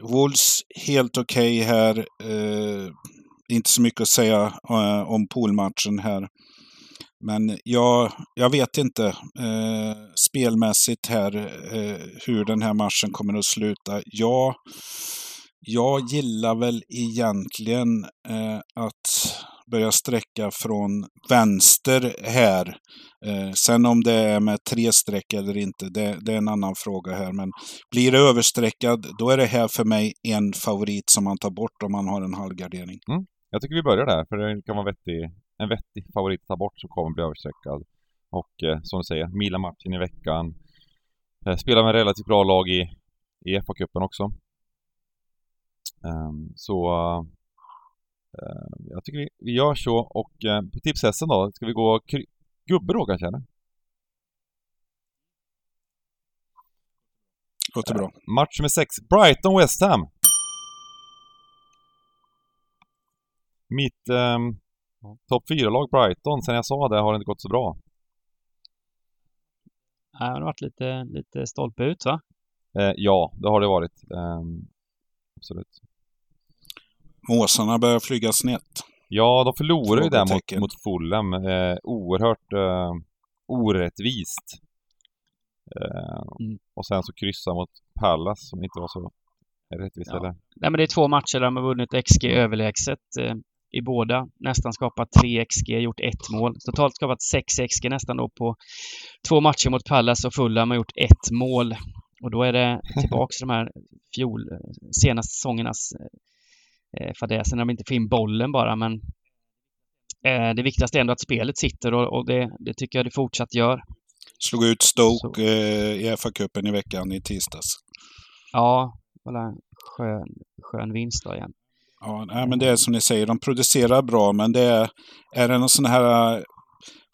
Wolves helt okej okay här. Eh, inte så mycket att säga om poolmatchen här. Men jag, jag vet inte eh, spelmässigt här eh, hur den här matchen kommer att sluta. Jag, jag gillar väl egentligen eh, att börja sträcka från vänster här. Eh, sen om det är med tre streck eller inte, det, det, är en annan fråga här. Men blir det överstreckad, då är det här för mig en favorit som man tar bort om man har en halvgardering. Mm. Jag tycker vi börjar där, för det kan vara vettig en vettig favorit att ta bort så kommer bli överstreckad. Och eh, som du säger, Milan-matchen i veckan. Eh, spelar med relativt bra lag i, i FA-cupen också. Um, så uh, jag tycker vi, vi gör så och uh, på tipshästen då, ska vi gå gubbe då kanske eller? Låter bra. Uh, match nummer 6, Brighton-West Ham. Mitt um, Topp 4-lag Brighton, sen jag sa det har det inte gått så bra. Nej, det har varit lite, lite stolpe ut va? Eh, ja, det har det varit. Eh, absolut. Måsarna börjar flyga snett. Ja, de förlorade ju där mot, mot Fulham. Eh, oerhört eh, orättvist. Eh, mm. Och sen så kryssa mot Pallas som inte var så rättvist ja. heller. Nej men det är två matcher där de har vunnit XG överlägset. I båda. Nästan skapat 3 XG, gjort ett mål. Totalt skapat 6 XG nästan då på två matcher mot Pallas och Fulham har gjort ett mål. Och då är det tillbaks till de här fjol, senaste säsongernas eh, fadäser när de inte får in bollen bara. Men eh, det viktigaste är ändå att spelet sitter och, och det, det, tycker jag det fortsatt gör. Slog ut Stoke eh, i FA-cupen i veckan i tisdags. Ja, skön, skön vinst då igen. Ja, nej, men det är som ni säger, de producerar bra, men det är, är det någon sån här äh,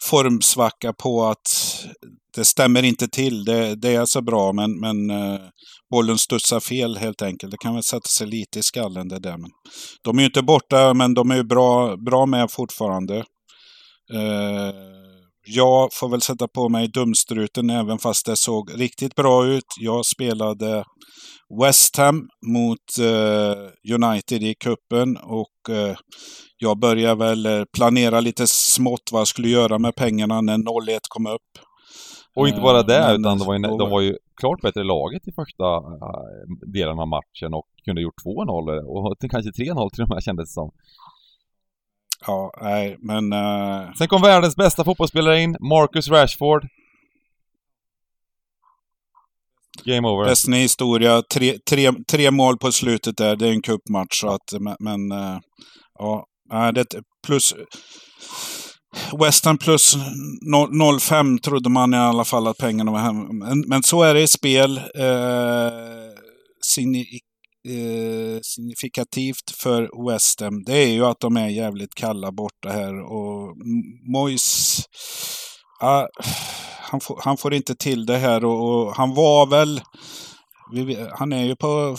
formsvacka på att det stämmer inte till. Det, det är alltså bra, men, men uh, bollen studsar fel helt enkelt. Det kan väl sätta sig lite i skallen det där. Men de är ju inte borta, men de är ju bra, bra med fortfarande. Uh, jag får väl sätta på mig dumstruten även fast det såg riktigt bra ut. Jag spelade West Ham mot eh, United i kuppen och eh, jag började väl eh, planera lite smått vad jag skulle göra med pengarna när 0-1 kom upp. Och inte bara det, Men, utan de var, ju, de var ju klart bättre laget i första delen av matchen och kunde gjort 2-0 och kanske 3-0 till och med kändes det som. Ja, nej, men... Uh... Sen kom världens bästa fotbollsspelare in, Marcus Rashford. Game over. Destiny historia. Tre, tre, tre mål på slutet där. Det är en cupmatch. Så att, men, men uh, ja, det plus... Western plus 0,5 trodde man i alla fall att pengarna var hemma. Men, men så är det i spel. Eh, eh, signifikativt för Western, det är ju att de är jävligt kalla borta här. Och Mois, ah, han, får, han får inte till det här och, och han var väl, han är ju på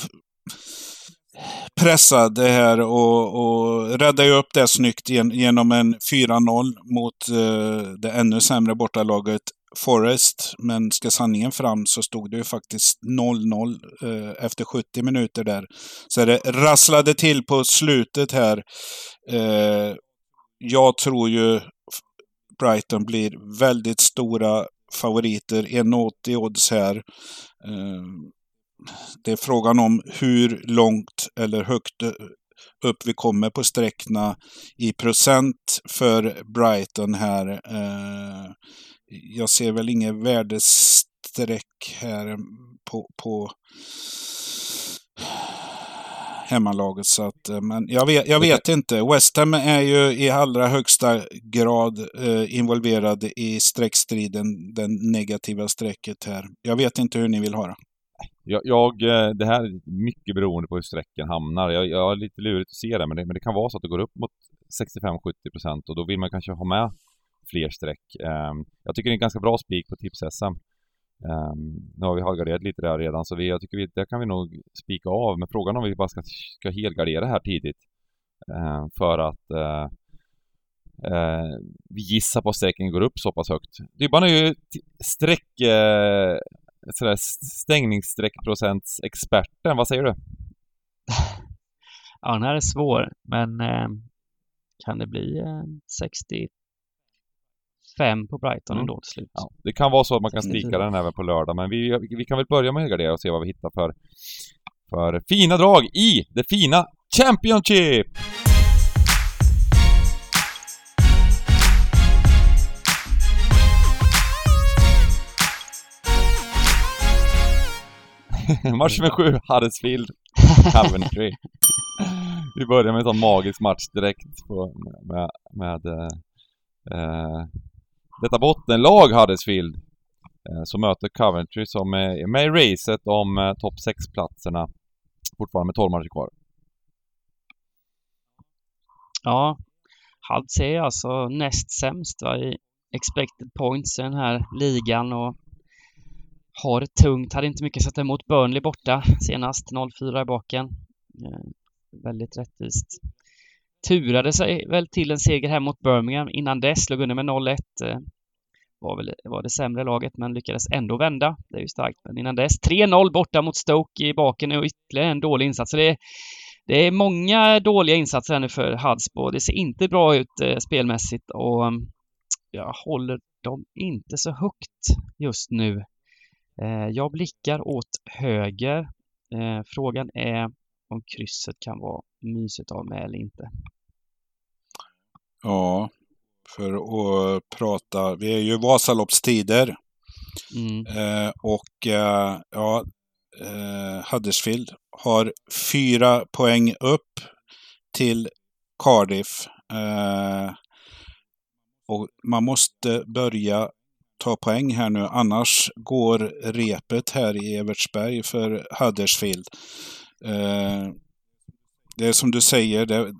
pressad det här och, och räddade upp det snyggt genom en 4-0 mot eh, det ännu sämre bortalaget Forest. Men ska sanningen fram så stod det ju faktiskt 0-0 eh, efter 70 minuter där. Så det rasslade till på slutet här. Eh, jag tror ju Brighton blir väldigt stora favoriter. 1,80 odds här eh, det är frågan om hur långt eller högt upp vi kommer på sträckna i procent för Brighton här. Eh, jag ser väl inget värdestreck här på, på hemmalaget. Så att, eh, men jag vet, jag vet inte. West Ham är ju i allra högsta grad eh, involverad i streckstriden, det negativa strecket här. Jag vet inte hur ni vill ha det. Jag, jag, eh, det här är mycket beroende på hur sträcken hamnar. Jag, jag är lite lurigt att se det men, det, men det kan vara så att det går upp mot 65-70% och då vill man kanske ha med fler streck. Um, jag tycker det är en ganska bra spik på tips-SM. Um, ehm, nu har vi halvgarderat lite där redan så vi, jag tycker vi, där kan vi nog spika av. Men frågan om vi bara ska, ska helgardera här tidigt. Um, för att uh, uh, vi gissar på att strecken går upp så pass högt. Dybban är ju streck eh, sådär stängningsstreckprocentsexperten. Vad säger du? ja, den här är svår, men eh, kan det bli eh, 65 på Brighton mm. ändå till slut? Ja, det kan vara så att man kan spika den även på lördag, men vi, vi kan väl börja med helgardera och se vad vi hittar för, för fina drag i det fina Championship! match med sju, Huddersfield, Coventry. Vi börjar med en sån magisk match direkt på, med, med äh, detta bottenlag Huddersfield. Eh, som möter Coventry som är med i racet om eh, topp 6-platserna. Fortfarande med 12 matcher kvar. Ja, Huds är alltså näst sämst va, i expected points i den här ligan och har det tungt, hade inte mycket att sätta emot Burnley borta senast, 0-4 i baken. Eh, väldigt rättvist. Turade sig väl till en seger hem mot Birmingham innan dess, slog under med 0-1. Eh, var väl var det sämre laget men lyckades ändå vända. Det är ju starkt. Men innan dess 3-0 borta mot Stoke i baken och ytterligare en dålig insats. Så det, är, det är många dåliga insatser här nu för Hudsbo. Det ser inte bra ut eh, spelmässigt och mm, jag håller dem inte så högt just nu. Eh, jag blickar åt höger. Eh, frågan är om krysset kan vara mysigt av med eller inte. Ja, för att prata, vi är ju Vasaloppstider. Mm. Eh, och eh, ja, eh, Huddersfield har fyra poäng upp till Cardiff. Eh, och man måste börja ta poäng här nu. Annars går repet här i Evertsberg för Huddersfield. Eh, det är som du säger, det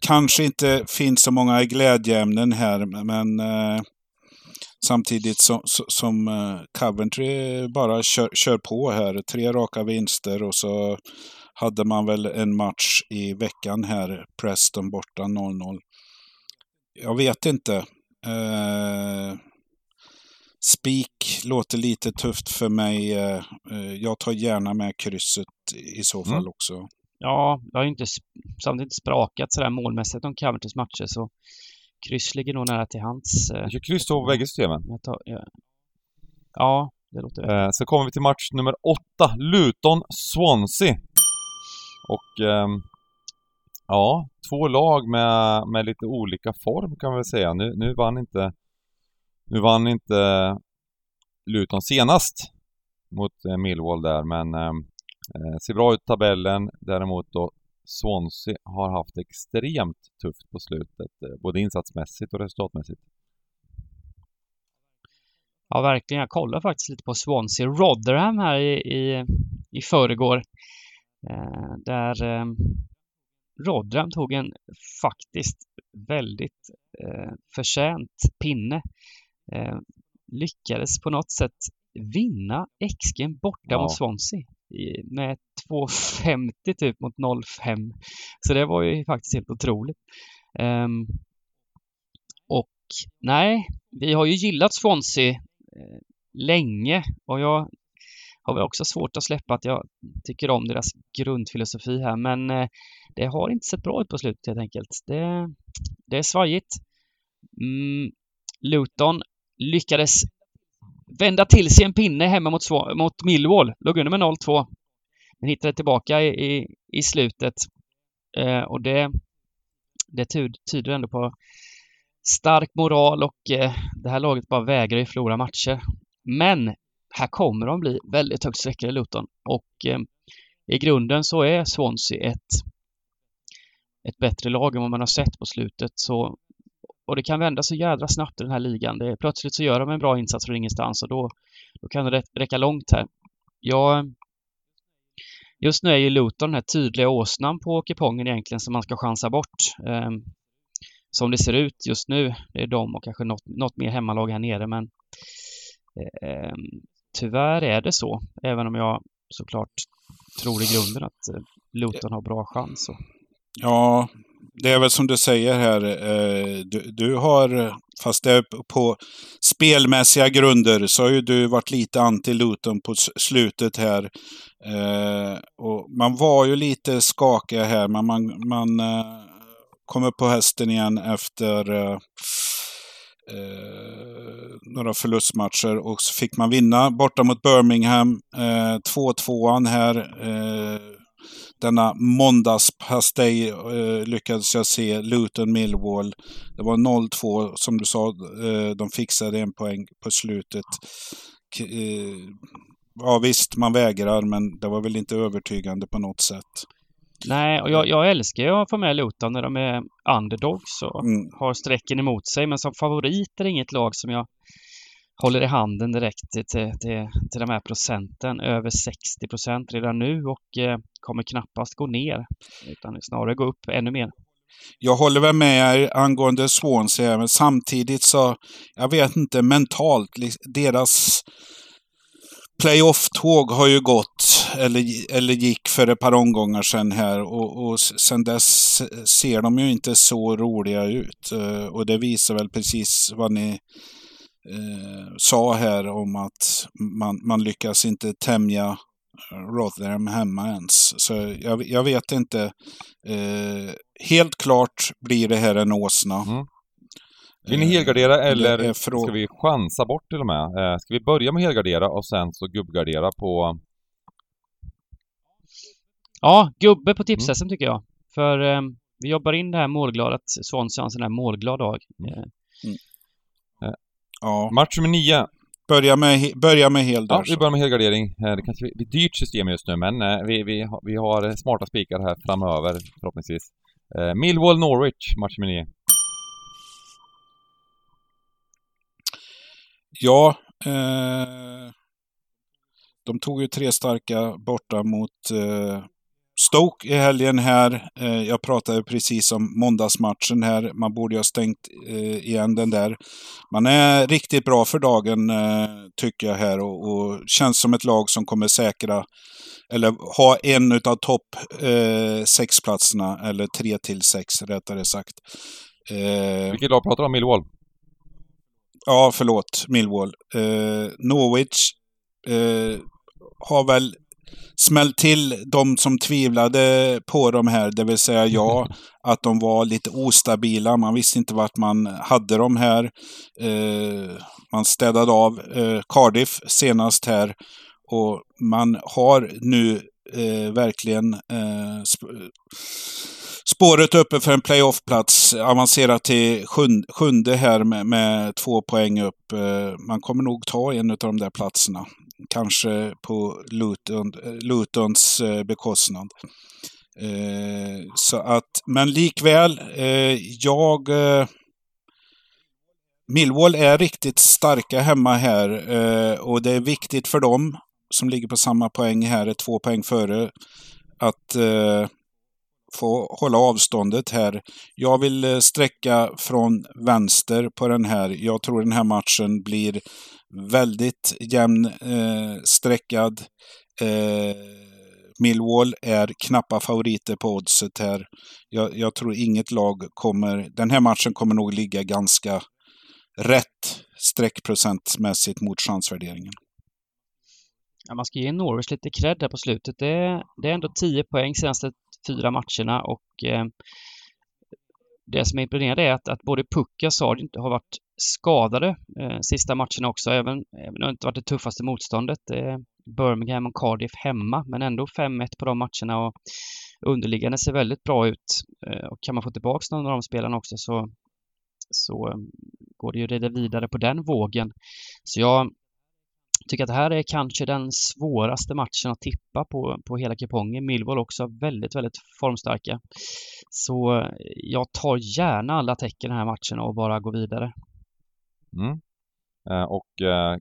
kanske inte finns så många glädjeämnen här, men eh, samtidigt som, som Coventry bara kör, kör på här. Tre raka vinster och så hade man väl en match i veckan här, Preston borta 0-0. Jag vet inte. Eh, Spik låter lite tufft för mig. Eh, eh, jag tar gärna med krysset i så fall mm. också. Ja, det har ju inte samtidigt inte sprakat sådär målmässigt om Coventrys matcher så kryss ligger nog nära till hands. Eh. Jag kör kryss på bägge systemen. Tar, ja. ja, det låter rätt. Eh, så kommer vi till match nummer åtta, Luton-Swansea. Och eh, ja, två lag med, med lite olika form kan man väl säga. Nu, nu vann inte nu vann inte Luton senast mot eh, Millwall där, men ehm, eh, ser bra ut i tabellen. Däremot då Swansea har haft extremt tufft på slutet, eh, både insatsmässigt och resultatmässigt. Ja, verkligen. Jag kollade faktiskt lite på Swansea. Rotherham här i, i, i förrgår. Eh, där eh, Rotherham tog en faktiskt väldigt eh, förtjänt pinne. Eh, lyckades på något sätt vinna XG borta Ja. mot Swansea i, med 2,50 typ mot 0,5. Så det var ju faktiskt helt otroligt. Ehm, och nej, vi har ju gillat Swansea eh, länge och jag har väl också svårt att släppa att jag tycker om deras grundfilosofi här men eh, det har inte sett bra ut på slutet helt enkelt. Det, det är svajigt. Mm, Luton lyckades vända till sig en pinne hemma mot, mot Millwall. Låg under med 0-2. Men hittade tillbaka i, i, i slutet. Eh, och det, det tyder ändå på stark moral och eh, det här laget bara vägrar ju förlora matcher. Men här kommer de bli väldigt högt sträckade Luton och eh, i grunden så är Swansea ett, ett bättre lag än vad man har sett på slutet. Så, och det kan vända så jädra snabbt i den här ligan. Det, plötsligt så gör de en bra insats från ingenstans och då, då kan det räcka långt här. Jag, just nu är ju Luton den här tydliga åsnan på kupongen egentligen som man ska chansa bort. Ehm, som det ser ut just nu, det är de och kanske något, något mer hemmalag här nere men ehm, tyvärr är det så. Även om jag såklart tror i grunden att eh, Luton har bra chans. Och, Ja, det är väl som du säger här. Eh, du, du har, fast det är på spelmässiga grunder, så har ju du varit lite anti-Luton på slutet här. Eh, och man var ju lite skakig här, men man, man kommer kom upp på hästen igen efter eh, några förlustmatcher och så fick man vinna borta mot Birmingham. Eh, 2-2an här. Eh, denna måndagspastej eh, lyckades jag se. Luton Millwall. Det var 0-2 som du sa. Eh, de fixade en poäng på slutet. K- eh, ja visst, man vägrar men det var väl inte övertygande på något sätt. nej, och jag, jag älskar ju att få med Luton när de är underdogs och Mm. har strecken emot sig. Men som favorit är det inget lag som jag håller i handen direkt till, till, till, de här procenten. Över 60 procent redan nu och eh, kommer knappast gå ner. Utan snarare gå upp ännu mer. Jag håller väl med er angående Swansea, men samtidigt så, jag vet inte, mentalt, deras playoff-tåg har ju gått, eller, eller gick för ett par omgångar sedan här och, och sen dess ser de ju inte så roliga ut. Eh, och det visar väl precis vad ni eh, sa här om att man, man lyckas inte tämja Rotherham hemma ens. Så jag, jag vet inte. Eh, helt klart blir det här en åsna. Mm. Vill ni Eh, helgardera det eller ska vi chansa bort till och med? Eh, ska vi börja med helgardera och sen så gubbgardera på... Ja, gubbe på tipshästen tycker jag. För eh, vi jobbar in det här målglada, att Swansea har en sån här målglad dag. Eh, Ja, Match nummer nio. börja med, börja med hel Ja, vi börjar med helgardering. Eh, Det kanske blir ett dyrt system just nu, men eh, vi, vi, vi har smarta spikar här framöver förhoppningsvis. Eh, Millwall Norwich, match nummer nio. Ja, eh, de tog ju tre starka borta mot eh, Stoke i helgen här. Eh, jag pratade precis om måndagsmatchen här. Man borde ju ha stängt eh, igen den där. Man är riktigt bra för dagen eh, tycker jag här och, och känns som ett lag som kommer säkra eller ha en utav topp eh, sexplatserna eller tre till sex rättare sagt. Eh, Vilket lag pratar du om? Millwall? Ja, förlåt. Millwall. Eh, Norwich eh, har väl smällt till de som tvivlade på dem här, det vill säga jag, att de var lite ostabila. Man visste inte vart man hade dem här. Eh, man städade av eh, Cardiff senast här och man har nu eh, verkligen eh, spåret uppe för en playoffplats. Avancerat till sjunde, sjunde här med, med två poäng upp. Eh, man kommer nog ta en av de där platserna. Kanske på Luton, Lutons eh, bekostnad. Eh, så att, men likväl, jag... Millwall är riktigt starka hemma här och det är viktigt för dem som ligger på samma poäng här, är två poäng före, att eh, få hålla avståndet här. Jag vill eh, sträcka från vänster på den här. Jag tror den här matchen blir väldigt jämn eh, sträckad. Eh, Millwall är knappa favoriter på oddset här. Jag, jag, tror inget lag kommer... Den här matchen kommer nog ligga ganska rätt streckprocentmässigt mot chansvärderingen. Ja, man ska ge Norwich lite cred där på slutet. Det är, det är ändå 10 poäng senaste fyra matcherna och eh, det som är imponerande är att, att både Pukka och Sargent har varit skadade eh, sista matcherna också, även, även om det inte varit det tuffaste motståndet. Eh, Birmingham och Cardiff hemma, men ändå 5-1 på de matcherna och underliggande ser väldigt bra ut. Eh, och kan man få tillbaka någon av de spelarna också så, så eh, går det ju att rida vidare på den vågen. Så jag tycker att det här är kanske den svåraste matchen att tippa på, på hela kupongen. Millwall också väldigt, väldigt formstarka. Så eh, jag tar gärna alla tecken den här matchen och bara går vidare. Mm. Eh, och eh,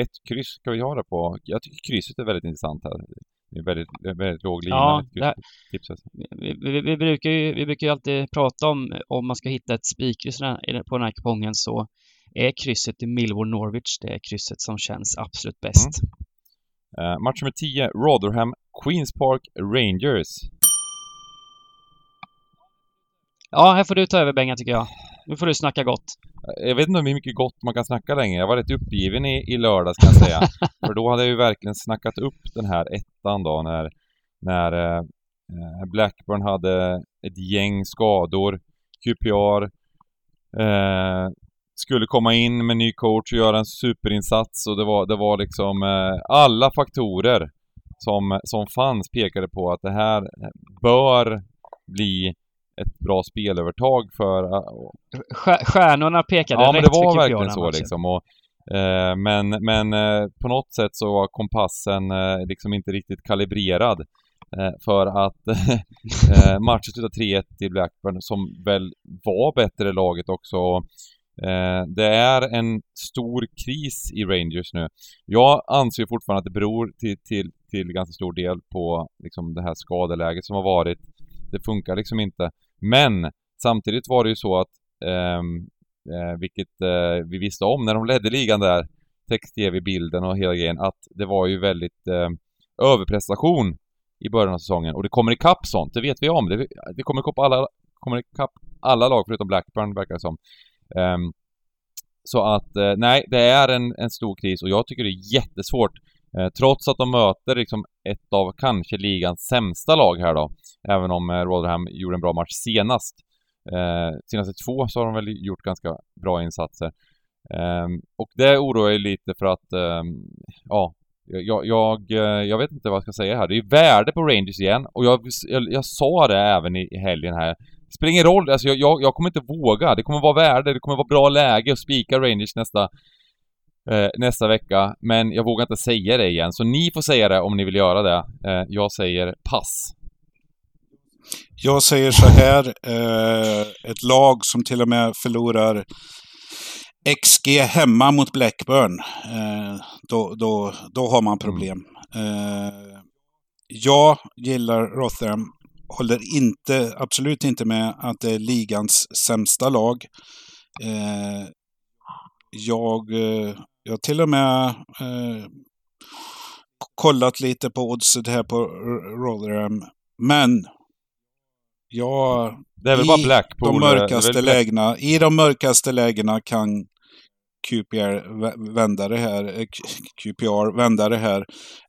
ett kryss ska vi ha det på. Jag tycker krysset är väldigt intressant här. Det är väldigt, väldigt låg lina. Ja, vi, vi, vi, brukar ju, vi brukar ju alltid prata om om man ska hitta ett spikkryss på den här kupongen så är krysset i Millwall Norwich det är krysset som känns absolut bäst. Mm. Uh, match nummer 10, Rotherham Queens Park Rangers. Ja, här får du ta över Benga tycker jag. Nu får du snacka gott. Eh, jag vet inte hur mycket gott man kan snacka längre. Jag var rätt uppgiven i, i lördags kan jag säga. För då hade jag ju verkligen snackat upp den här ettan då när, när eh, Blackburn hade ett gäng skador. QPR eh, skulle komma in med ny coach och göra en superinsats och det var, det var liksom eh, alla faktorer som, som fanns pekade på att det här bör bli ett bra spelövertag för... Uh, Stjärnorna pekade ja, rätt men det var verkligen så liksom. Och, eh, men men eh, på något sätt så var kompassen eh, liksom inte riktigt kalibrerad. Eh, för att eh, matchen slutade 3-1 till Blackburn som väl var bättre laget också. Eh, Eh, det är en stor kris i Rangers nu. Jag anser fortfarande att det beror till, till, till ganska stor del på liksom, det här skadeläget som har varit. Det funkar liksom inte. Men samtidigt var det ju så att, ehm, eh, vilket eh, vi visste om när de ledde ligan där, text-tv-bilden och hela grejen, att det var ju väldigt eh, överprestation i början av säsongen. Och det kommer ikapp sånt, det vet vi om. Det, det kommer ikapp alla, kommer ikapp alla lag förutom Blackburn verkar det som. Um, så att, eh, nej, det är en, en stor kris och jag tycker det är jättesvårt. Eh, trots att de möter liksom ett av kanske ligans sämsta lag här då. Även om eh, Rotherham gjorde en bra match senast. Eh, senaste två så har de väl gjort ganska bra insatser. Eh, och det oroar ju lite för att, ehm, ja, jag, jag, jag, vet inte vad jag ska säga här. Det är värde på Rangers igen och jag, jag, jag sa det även i helgen här. Spelar ingen roll, alltså jag, jag, jag kommer inte våga. Det kommer vara värde, det kommer vara bra läge att spika Rangers nästa, eh, nästa vecka. Men jag vågar inte säga det igen, så ni får säga det om ni vill göra det. Eh, jag säger pass. Jag säger så här, eh, ett lag som till och med förlorar XG hemma mot Blackburn, eh, då, då, då har man problem. Eh, jag gillar Rotherham håller inte, absolut inte med att det är ligans sämsta lag. Eh, jag, eh, jag har till och med eh, kollat lite på oddset här på Rotherham. Men jag... Det är väl bara Blackpool? De mörkaste lägena, I de mörkaste lägena kan QPR-vändare här, eh, QPR-vändare här.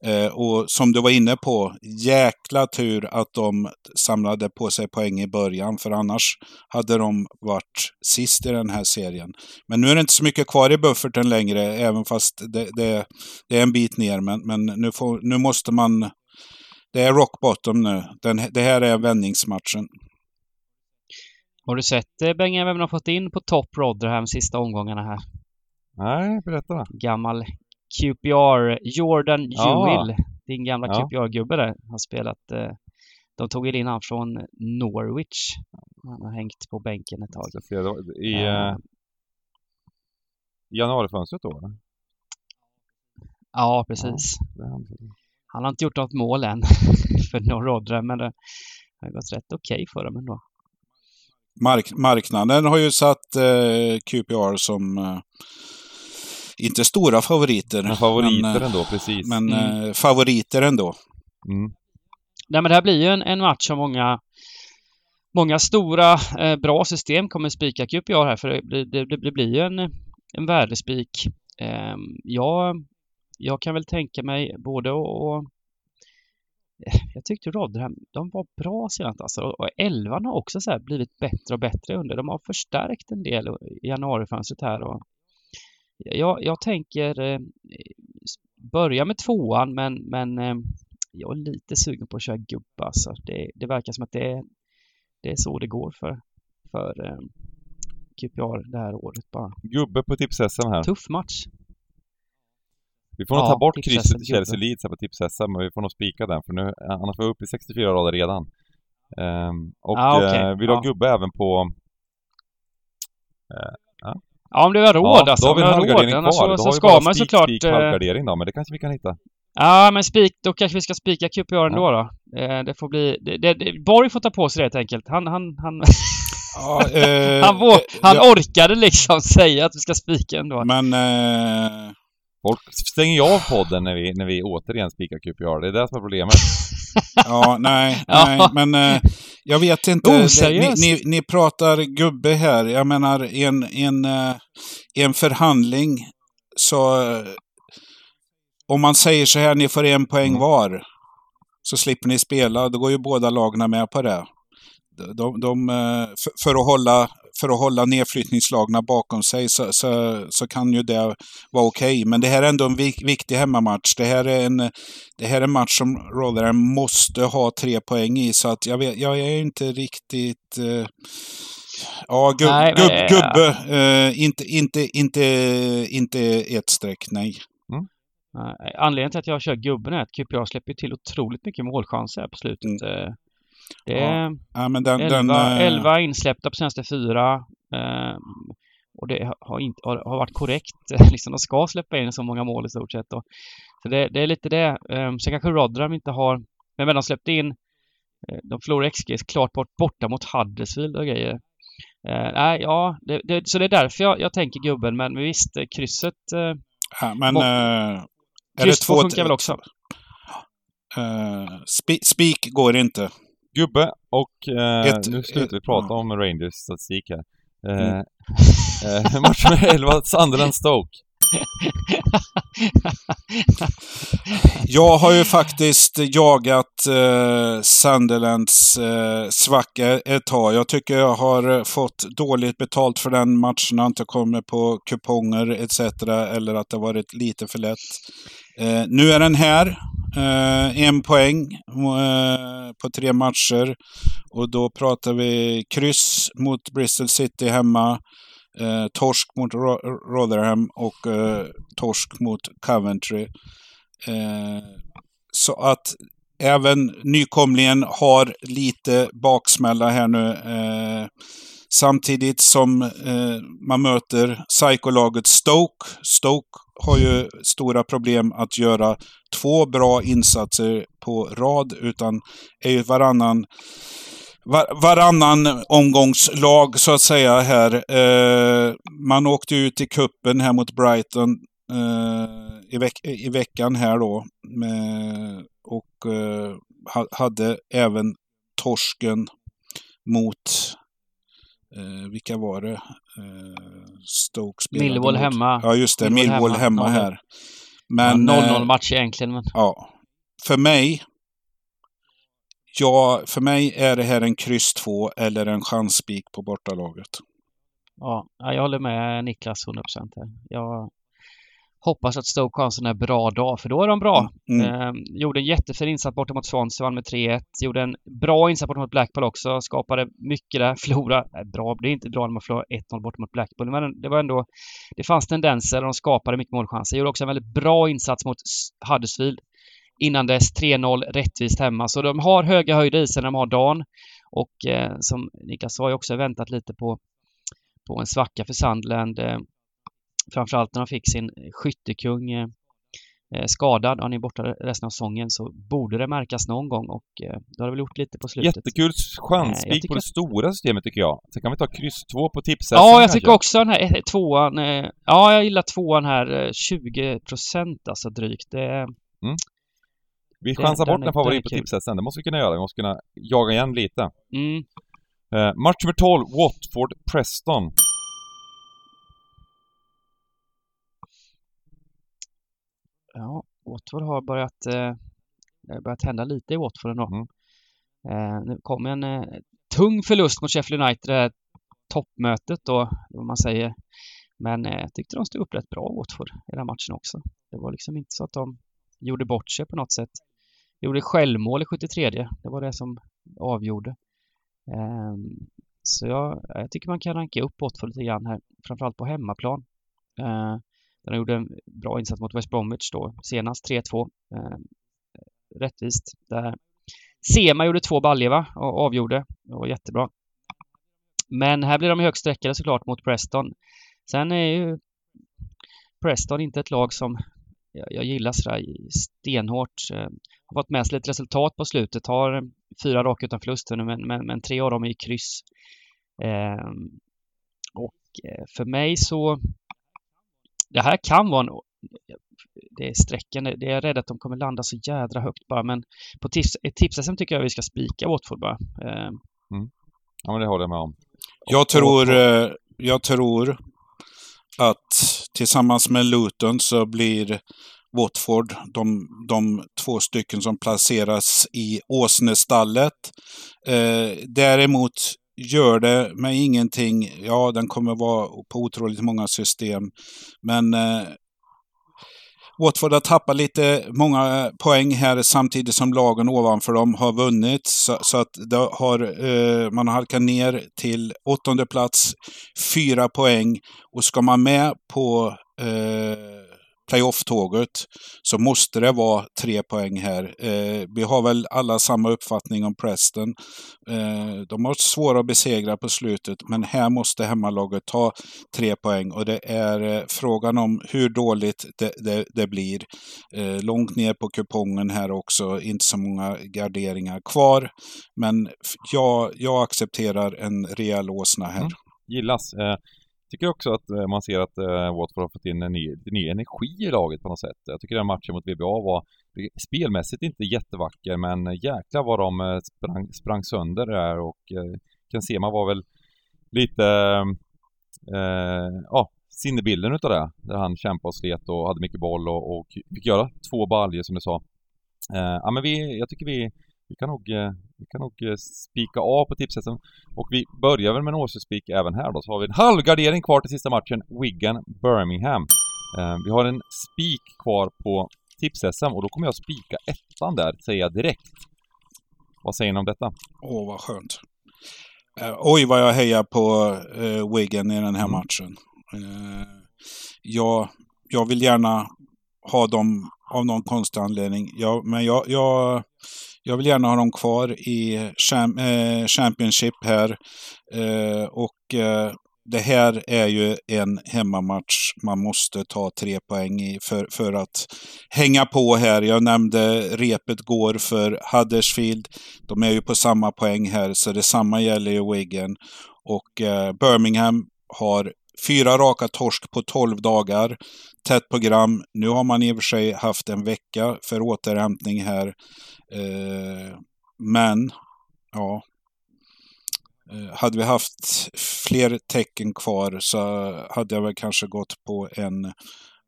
Eh, och som du var inne på, jäkla tur att de samlade på sig poäng i början, för annars hade de varit sist i den här serien. Men nu är det inte så mycket kvar i bufferten längre, även fast det, det, det är en bit ner. Men, men nu, får, nu måste man... Det är rock bottom nu. Den, det här är vändningsmatchen. Har du sett eh, Benga vem de har fått in på topp Rotherham sista omgångarna här? Nej, berätta då. Gammal QPR, Jordan Ewell, din gamla ja. QPR-gubbe där, har spelat eh, de tog in han från Norwich. Han har hängt på bänken ett tag. I, uh, januarifönstret då? eller? Ja, precis. Har- Han har inte gjort något mål än för Norrodre, men det har gått rätt okej för dem ändå. Mark marknaden har ju satt eh, QPR som eh, inte stora favoriter. Men favoriter men, eh, ändå, precis. men Mm. eh, favoriter ändå. Mm. Nej, men det här blir ju en, en match som många Många stora eh, bra system kommer spika QPR här för det, blir- det, det, det blir ju en, en värdespik. Eh, jag, jag kan väl tänka mig både och, och eh, jag tyckte Rotherham, de var bra senast alltså. Och elvan har också så här blivit bättre och bättre under. De har förstärkt en del i januarifönstret här och jag, jag tänker eh, börja med tvåan men, men eh, jag är lite sugen på att köra gubbe alltså. Det, det verkar som att det är, det är så det går för, för eh, QPR det här året bara. Gubbe på tips-SM här. Tuff match. Vi får nog Ja, ta bort krysset i. Chelsea Leeds här på tips-SM, men vi får nog spika den för nu, annars får vi upp i 64 rader redan. Ehm, och Ja, okej. eh, vill du ha Ja. gubbe även på... Ja, om du har råd ja, alltså. då har vi en halvgardering kvar. så, Då så har vi ska bara man spik, såklart... spik, eh, halvgardering då, men det kanske vi kan hitta. Ja, men spik, då kanske vi ska spika QPR ändå då. Eh, det får bli... Det, det, det, Borg får ta på sig det helt enkelt. Han, han, han, Ja, eh, han, vå, eh, han ja, orkade liksom säga att vi ska spika ändå. Men eh, Folk stänger ju av podden när vi, när vi återigen spikar QPR. Det är det som är problemet. Ja, nej, nej, men eh, jag vet inte. Det, ni, ni, ni pratar gubbe här. Jag menar, i en, en, eh, en förhandling så... Om man säger så här, ni får en poäng Mm. var. Så slipper ni spela. Då går ju båda lagarna med på det. De, de, eh, för, att hålla, för att hålla nedflyttningslagna bakom sig så, så, så kan ju det vara okej. Men det här är ändå en vik, viktig hemmamatch. Det här är en, det här är en match som Rotherham måste ha tre poäng i. Så att jag, vet, jag är inte riktigt... Eh, ja, gub, Nej, gubb, det- gubbe. Eh, inte, inte, inte, inte ett streck, nej. Nej, Anledningen till att jag kör gubben är att QPR släpper till otroligt mycket målchanser här på slutet. Eh, Det är Ja, Ja, men den, 11, den, 11 insläppta på senaste fyra. eh, Och det har, inte, har, har varit korrekt. Liksom, de ska släppa in så många mål i stort sett. Och, så det, det är lite det. Eh, Sen kanske Rotherham inte har... Men de släppte in... eh, De förlorade XG klart bort, borta mot Huddersfield och grejer. Eh, nej, ja, det, det, så det är därför jag, jag tänker gubben. Men visst, krysset... Eh, ja, men, är det kryss två funkar väl också? Eh, spi, spik går inte. Gubbe och eh, Ett- nu slutar vi prata om Rangers statistik här. Eh, Mm. eh, match med 11, Sunderland Stoke. Jag har ju faktiskt jagat eh, Sunderlands eh, svacka ett tag. Jag tycker jag har fått dåligt betalt för den matchen. Har inte kommit på kuponger etc. Eller att det varit lite för lätt. Eh, nu är den här. Eh, en poäng eh, på tre matcher. Och då pratar vi kryss mot Bristol City hemma. Eh, torsk mot Ro- Rotherham och eh, torsk mot Coventry. Eh, så att även nykomlingen har lite baksmälla här nu. Eh, Samtidigt som eh, man möter psykolaget Stoke. Stoke har ju stora problem att göra två bra insatser på rad utan är ju varannan var, varannan omgångslag så att säga här. Eh, man åkte ut i kuppen här mot Brighton eh, i, veck i veckan här då. Med, och eh, hade även torsken mot, eh, vilka var det? Eh, Stoke spelade Millwall mot. hemma. Ja just det, Millwall Millwall hemma. hemma, 0-0. här. Men, ja, 0-0 eh, match egentligen, men... Ja. För mig Ja, för mig är det här en kryss 2 eller en chansspik på bortalaget. Ja, ja, jag håller med Niklas 100% här. Jag hoppas att Stoke har en sån här bra dag, för då är de bra. Mm. Eh, gjorde en jättefin insats borta mot Swansea, vann med 3-1. Gjorde en bra insats borta mot Blackpool också, skapade mycket där. Förlora, nej, bra, det är inte bra när man förlorar 1-0 borta mot Blackpool, men det var ändå... Det fanns tendenser och de skapade mycket målchanser. Gjorde också en väldigt bra insats mot Huddersfield. Innan dess 3-0 rättvist hemma. Så de har höga höjder i sig när de har dagen. Och eh, som Niklas sa, jag också väntat lite på, på en svacka för Sandland. Eh, framförallt när de fick sin skyttekung eh, eh, skadad och han är borta resten av säsongen så borde det märkas någon gång och eh, det har det väl gjort lite på slutet. Jättekul chansspik jag på det tycker- stora systemet tycker jag. Sen kan vi ta kryss 2 på tips Ja, jag tycker också den här tvåan. Ja, jag gillar tvåan här. eh, 20 procent alltså drygt. Det, Vi den- chansar bort en favorit på sen. Det måste vi kunna göra. Vi måste kunna jaga igen lite. mm, Eh, match nummer 12, Watford-Preston. Ja, Watford har börjat, eh, det har börjat hända lite i Watford ändå. Mm. Eh, nu kom en eh, tung förlust mot Sheffield United, det här toppmötet då, vad man säger. Men eh, jag tyckte de stod upp rätt bra, Watford, i den här matchen också. Det var liksom inte så att de gjorde bort sig på något sätt. Gjorde självmål i 73. Det var det som avgjorde. Ehm, så jag, jag tycker man kan ranka upp Watford lite grann här, framförallt på hemmaplan. Eh, de gjorde en bra insats mot West Bromwich då, senast 3-2. Eh, rättvist. Där Sema gjorde två baljor va? och avgjorde. Det var jättebra. Men här blir de högst sträckade såklart mot Preston. Sen är ju Preston inte ett lag som jag, jag gillar sådär stenhårt. Eh, har fått med sig lite resultat på slutet. Har fyra raka utan förluster nu, men, men, men tre av dem är i kryss. Eh, och eh, för mig så... Det här kan vara en... Det är sträcken. Det är jag rädd att de kommer landa så jädra högt bara. Men på tips, ett tips tycker jag vi ska spika Watford bara. Ehm, Ja, men det håller jag med om. Jag tror, eh, jag tror att tillsammans med Luton så blir Watford de, de två stycken som placeras i Åsnestallet. Eh, däremot gör det mig ingenting. Ja, den kommer vara på otroligt många system. Men eh, Watford har tappat lite många eh, poäng här samtidigt som lagen ovanför dem har vunnit. Så, så att det har, eh, man har halkat ner till åttonde plats, fyra poäng. Och ska man med på eh, playoff-tåget så måste det vara tre poäng här. Eh, vi har väl alla samma uppfattning om Preston. Eh, de har svåra att besegra på slutet, men här måste hemmalaget ta tre poäng och det är eh, frågan om hur dåligt det, det, det blir. Eh, långt ner på kupongen här också, inte så många garderingar kvar. Men ja, jag, jag accepterar en rejäl åsna här. Mm. Gillas. Eh, Tycker också att eh, man ser att eh, Watford har fått in en ny, ny energi i laget på något sätt. Jag tycker den matchen mot VBA var spelmässigt inte jättevacker men jäklar vad de eh, sprang, sprang sönder där och eh, Kensema var väl lite eh, ja, sinnebilden utav det. Där han kämpade och slet och hade mycket boll och, och fick göra två baljor som du sa. Äh, ja men vi, jag tycker vi, vi kan nog, eh, vi kan nog eh, spika av på tipshästen. Och vi börjar väl med en årsspik även här då. Så har vi en halvgardering kvar till sista matchen. Wigan-Birmingham. Eh, vi har en spik kvar på tips-SM och då kommer jag spika ettan där, säger jag direkt. Vad säger ni om detta? Åh, vad skönt. Eh, oj, vad jag hejar på eh, Wigan i den här Mm. matchen. Eh, jag, jag vill gärna ha dem av någon konstig anledning. Jag, men jag, jag, jag vill gärna ha dem kvar i eh, Championship här. Eh, och eh, det här är ju en hemmamatch man måste ta tre poäng i för, för att hänga på här. Jag nämnde repet går för Huddersfield. De är ju på samma poäng här, så detsamma gäller ju Wigan. Och eh, Birmingham har fyra raka torsk på 12 dagar. Tätt program. Nu har man i och för sig haft en vecka för återhämtning här. Eh, men, ja. Eh, hade vi haft fler tecken kvar så hade jag väl kanske gått på en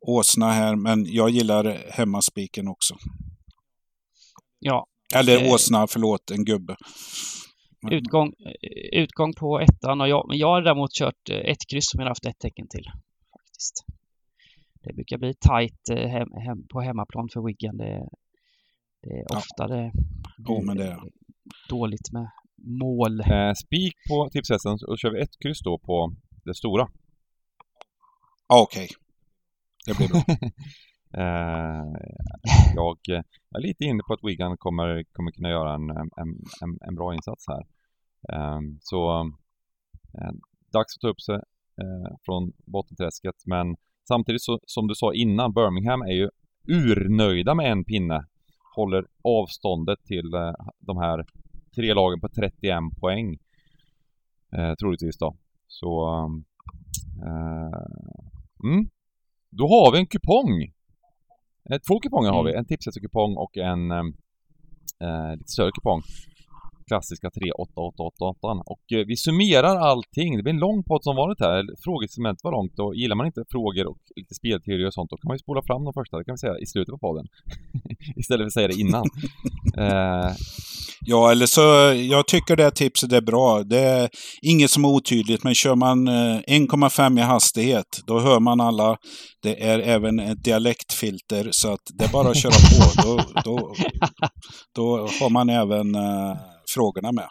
åsna här. Men jag gillar hemmaspiken också. ja, Eller Eh, åsna, förlåt, en gubbe. Utgång, eh, utgång på ettan och jag, men jag har däremot kört eh, ett kryss som jag har haft ett tecken till. faktiskt. Det brukar bli tajt eh, hem, hem, på hemmaplan för Wigan. Det, det är Ja. ofta det Jo, men det är- dåligt med mål. Eh, spik på tipshästen och då kör vi ett kryss då på det stora. Ja, Okej. Det blir bra. Jag, eh, jag är lite inne på att Wigan kommer, kommer kunna göra en, en, en, en bra insats här. Eh, så eh, dags att ta upp sig eh, från bottenträsket men Samtidigt så, som du sa innan, Birmingham är ju urnöjda med en pinne. Håller avståndet till eh, de här tre lagen på 31 poäng. Eh, troligtvis då. Så... Eh, mm. Då har vi en kupong! Eh, två kuponger har vi, en Tipset-kupong och en eh, lite större kupong klassiska 38888 och eh, vi summerar allting. Det blir en lång podd som vanligt här. Frågesegmentet var långt och gillar man inte frågor och lite spelteorier och sånt då kan man ju spola fram de första, det kan vi säga i slutet på podden. Istället för att säga det innan. eh. Ja, eller så, jag tycker det tipset är bra. Det är inget som är otydligt, men kör man 1,5 eh, i hastighet, då hör man alla. Det är även ett dialektfilter, så att det är bara att köra på. Då, då, då har man även uh, frågorna med.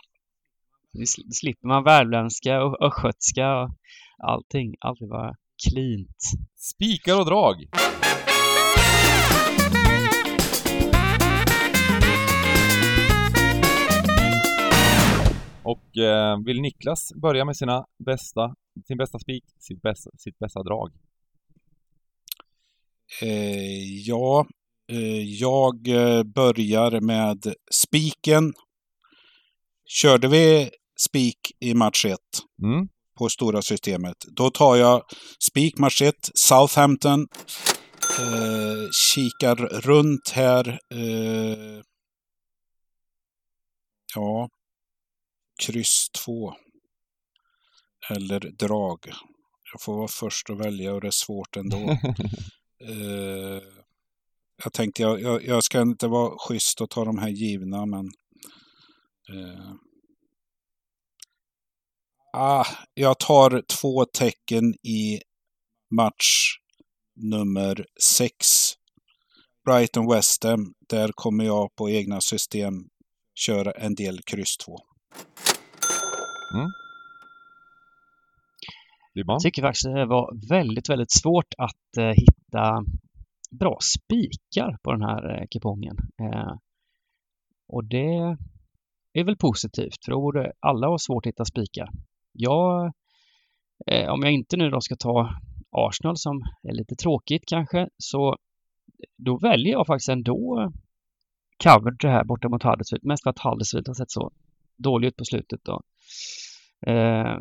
Nu slipper man värmländska och östgötska och allting. Allt vill vara cleant. Spikar och drag! Och eh, vill Niklas börja med sina bästa, sin bästa spik, sitt bästa, sitt bästa drag? Eh, ja, eh, jag eh, börjar med spiken Körde vi spik i match 1 mm. på stora systemet, då tar jag spik match 1, Southampton. Eh, kikar runt här. Eh, ja, kryss 2. Eller drag. Jag får vara först att välja och det är svårt ändå. eh, jag tänkte jag, jag, jag, ska inte vara schysst och ta de här givna men Eh, ah, jag tar två tecken i match nummer sex. Brighton West Ham. Där kommer jag på egna system köra en del kryss 2. Mm. Jag tycker faktiskt det var väldigt, väldigt svårt att eh, hitta bra spikar på den här eh, kupongen. Eh, och det är väl positivt för då borde alla ha svårt att hitta spikar. Jag, eh, om jag inte nu då ska ta Arsenal som är lite tråkigt kanske, så eh, då väljer jag faktiskt ändå cover här borta mot Huddersfield. Mest för att Huddersfield har sett så dåligt ut på slutet. Då. Eh,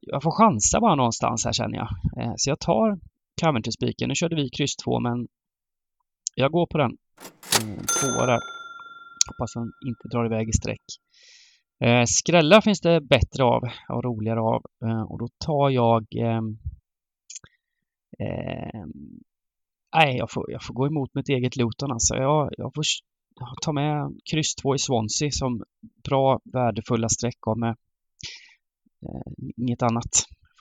jag får chansa bara någonstans här känner jag. Eh, så jag tar Coventry-spiken. Nu körde vi kryss 2 men jag går på den. Mm, tvåa där. Hoppas han inte drar iväg i sträck. Eh, skrällar finns det bättre av och roligare av eh, och då tar jag eh, eh, Nej, jag får, jag får gå emot mitt eget Luton alltså. Jag, jag får ta med kryss 2 i Swansea som bra värdefulla streck av med eh, inget annat.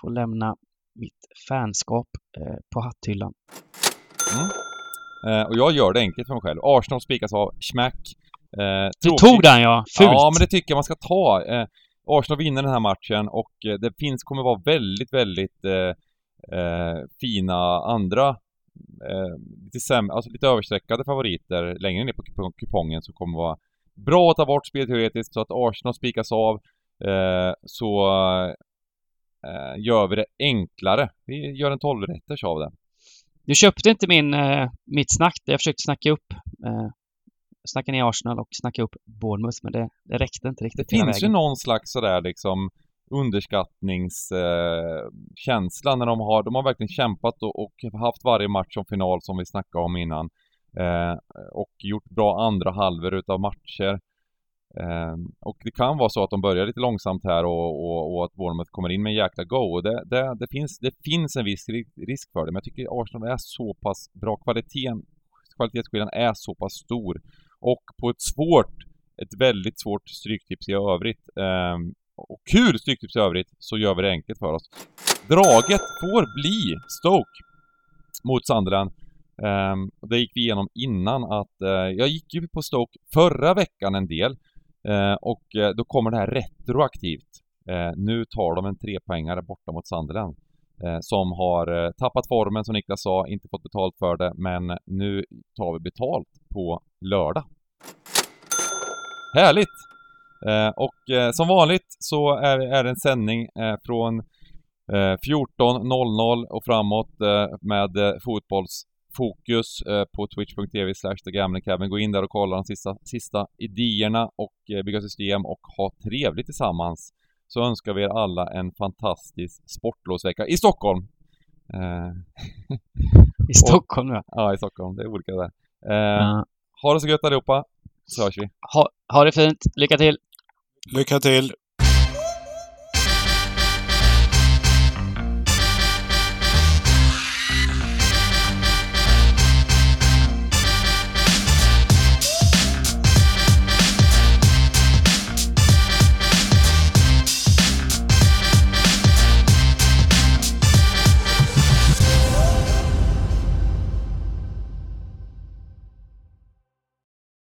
Får lämna mitt fanskap eh, på hatthyllan. Mm. Eh, och jag gör det enkelt för mig själv. Arsenal spikas av Schmack. Eh, du tog den ja, fult! Ja, men det tycker jag man ska ta. Eh, Arsenal vinner den här matchen och eh, det finns, kommer vara väldigt, väldigt eh, eh fina andra eh, lite, sämre, alltså lite överstreckade favoriter längre ner på kupongen som kommer vara bra att ta bort spelteoretiskt så att Arsenal spikas av eh, så gör vi det enklare. Vi gör en 12 rätters av det. Du köpte inte min, mitt snack där jag försökte snacka upp snacka ner Arsenal och snacka upp Bournemouth, men det, det räckte inte riktigt. Det finns vägen. ju någon slags sådär liksom underskattningskänsla eh, när de har, de har verkligen kämpat och, och, haft varje match som final som vi snackade om innan. Eh, och gjort bra andra halvor utav matcher. Eh, och det kan vara så att de börjar lite långsamt här och, och, och att Bournemouth kommer in med en jäkla go. Och det, det, det, finns, det finns en viss risk för det, men jag tycker Arsenal är så pass bra. Kvaliteten, kvalitetsskillnaden är så pass stor och på ett svårt, ett väldigt svårt stryktips i övrigt, eh, och kul stryktips i övrigt, så gör vi det enkelt för oss. Draget får bli Stoke mot Sunderland. Eh, det gick vi igenom innan att eh, jag gick ju på Stoke förra veckan en del eh, och eh, då kommer det här retroaktivt. Eh, nu tar de en trepoängare borta mot Sunderland Eh, som har eh, tappat formen som Niklas sa, inte fått betalt för det, men nu tar vi betalt på lördag. Härligt! Eh, och som vanligt så är, det en sändning från 14.00 och framåt med fotbollsfokus på twitch.tv slash. Gå in där och kolla de sista, sista idéerna och bygga system och ha trevligt tillsammans. Så önskar vi er alla en fantastisk sportlovsvecka i Stockholm! Eh, I Stockholm ja. ja, i Stockholm. Det är olika där. Eh, ja. Ha det så gött allihopa, så hörs vi. Ha, ha det fint. Lycka till! Lycka till!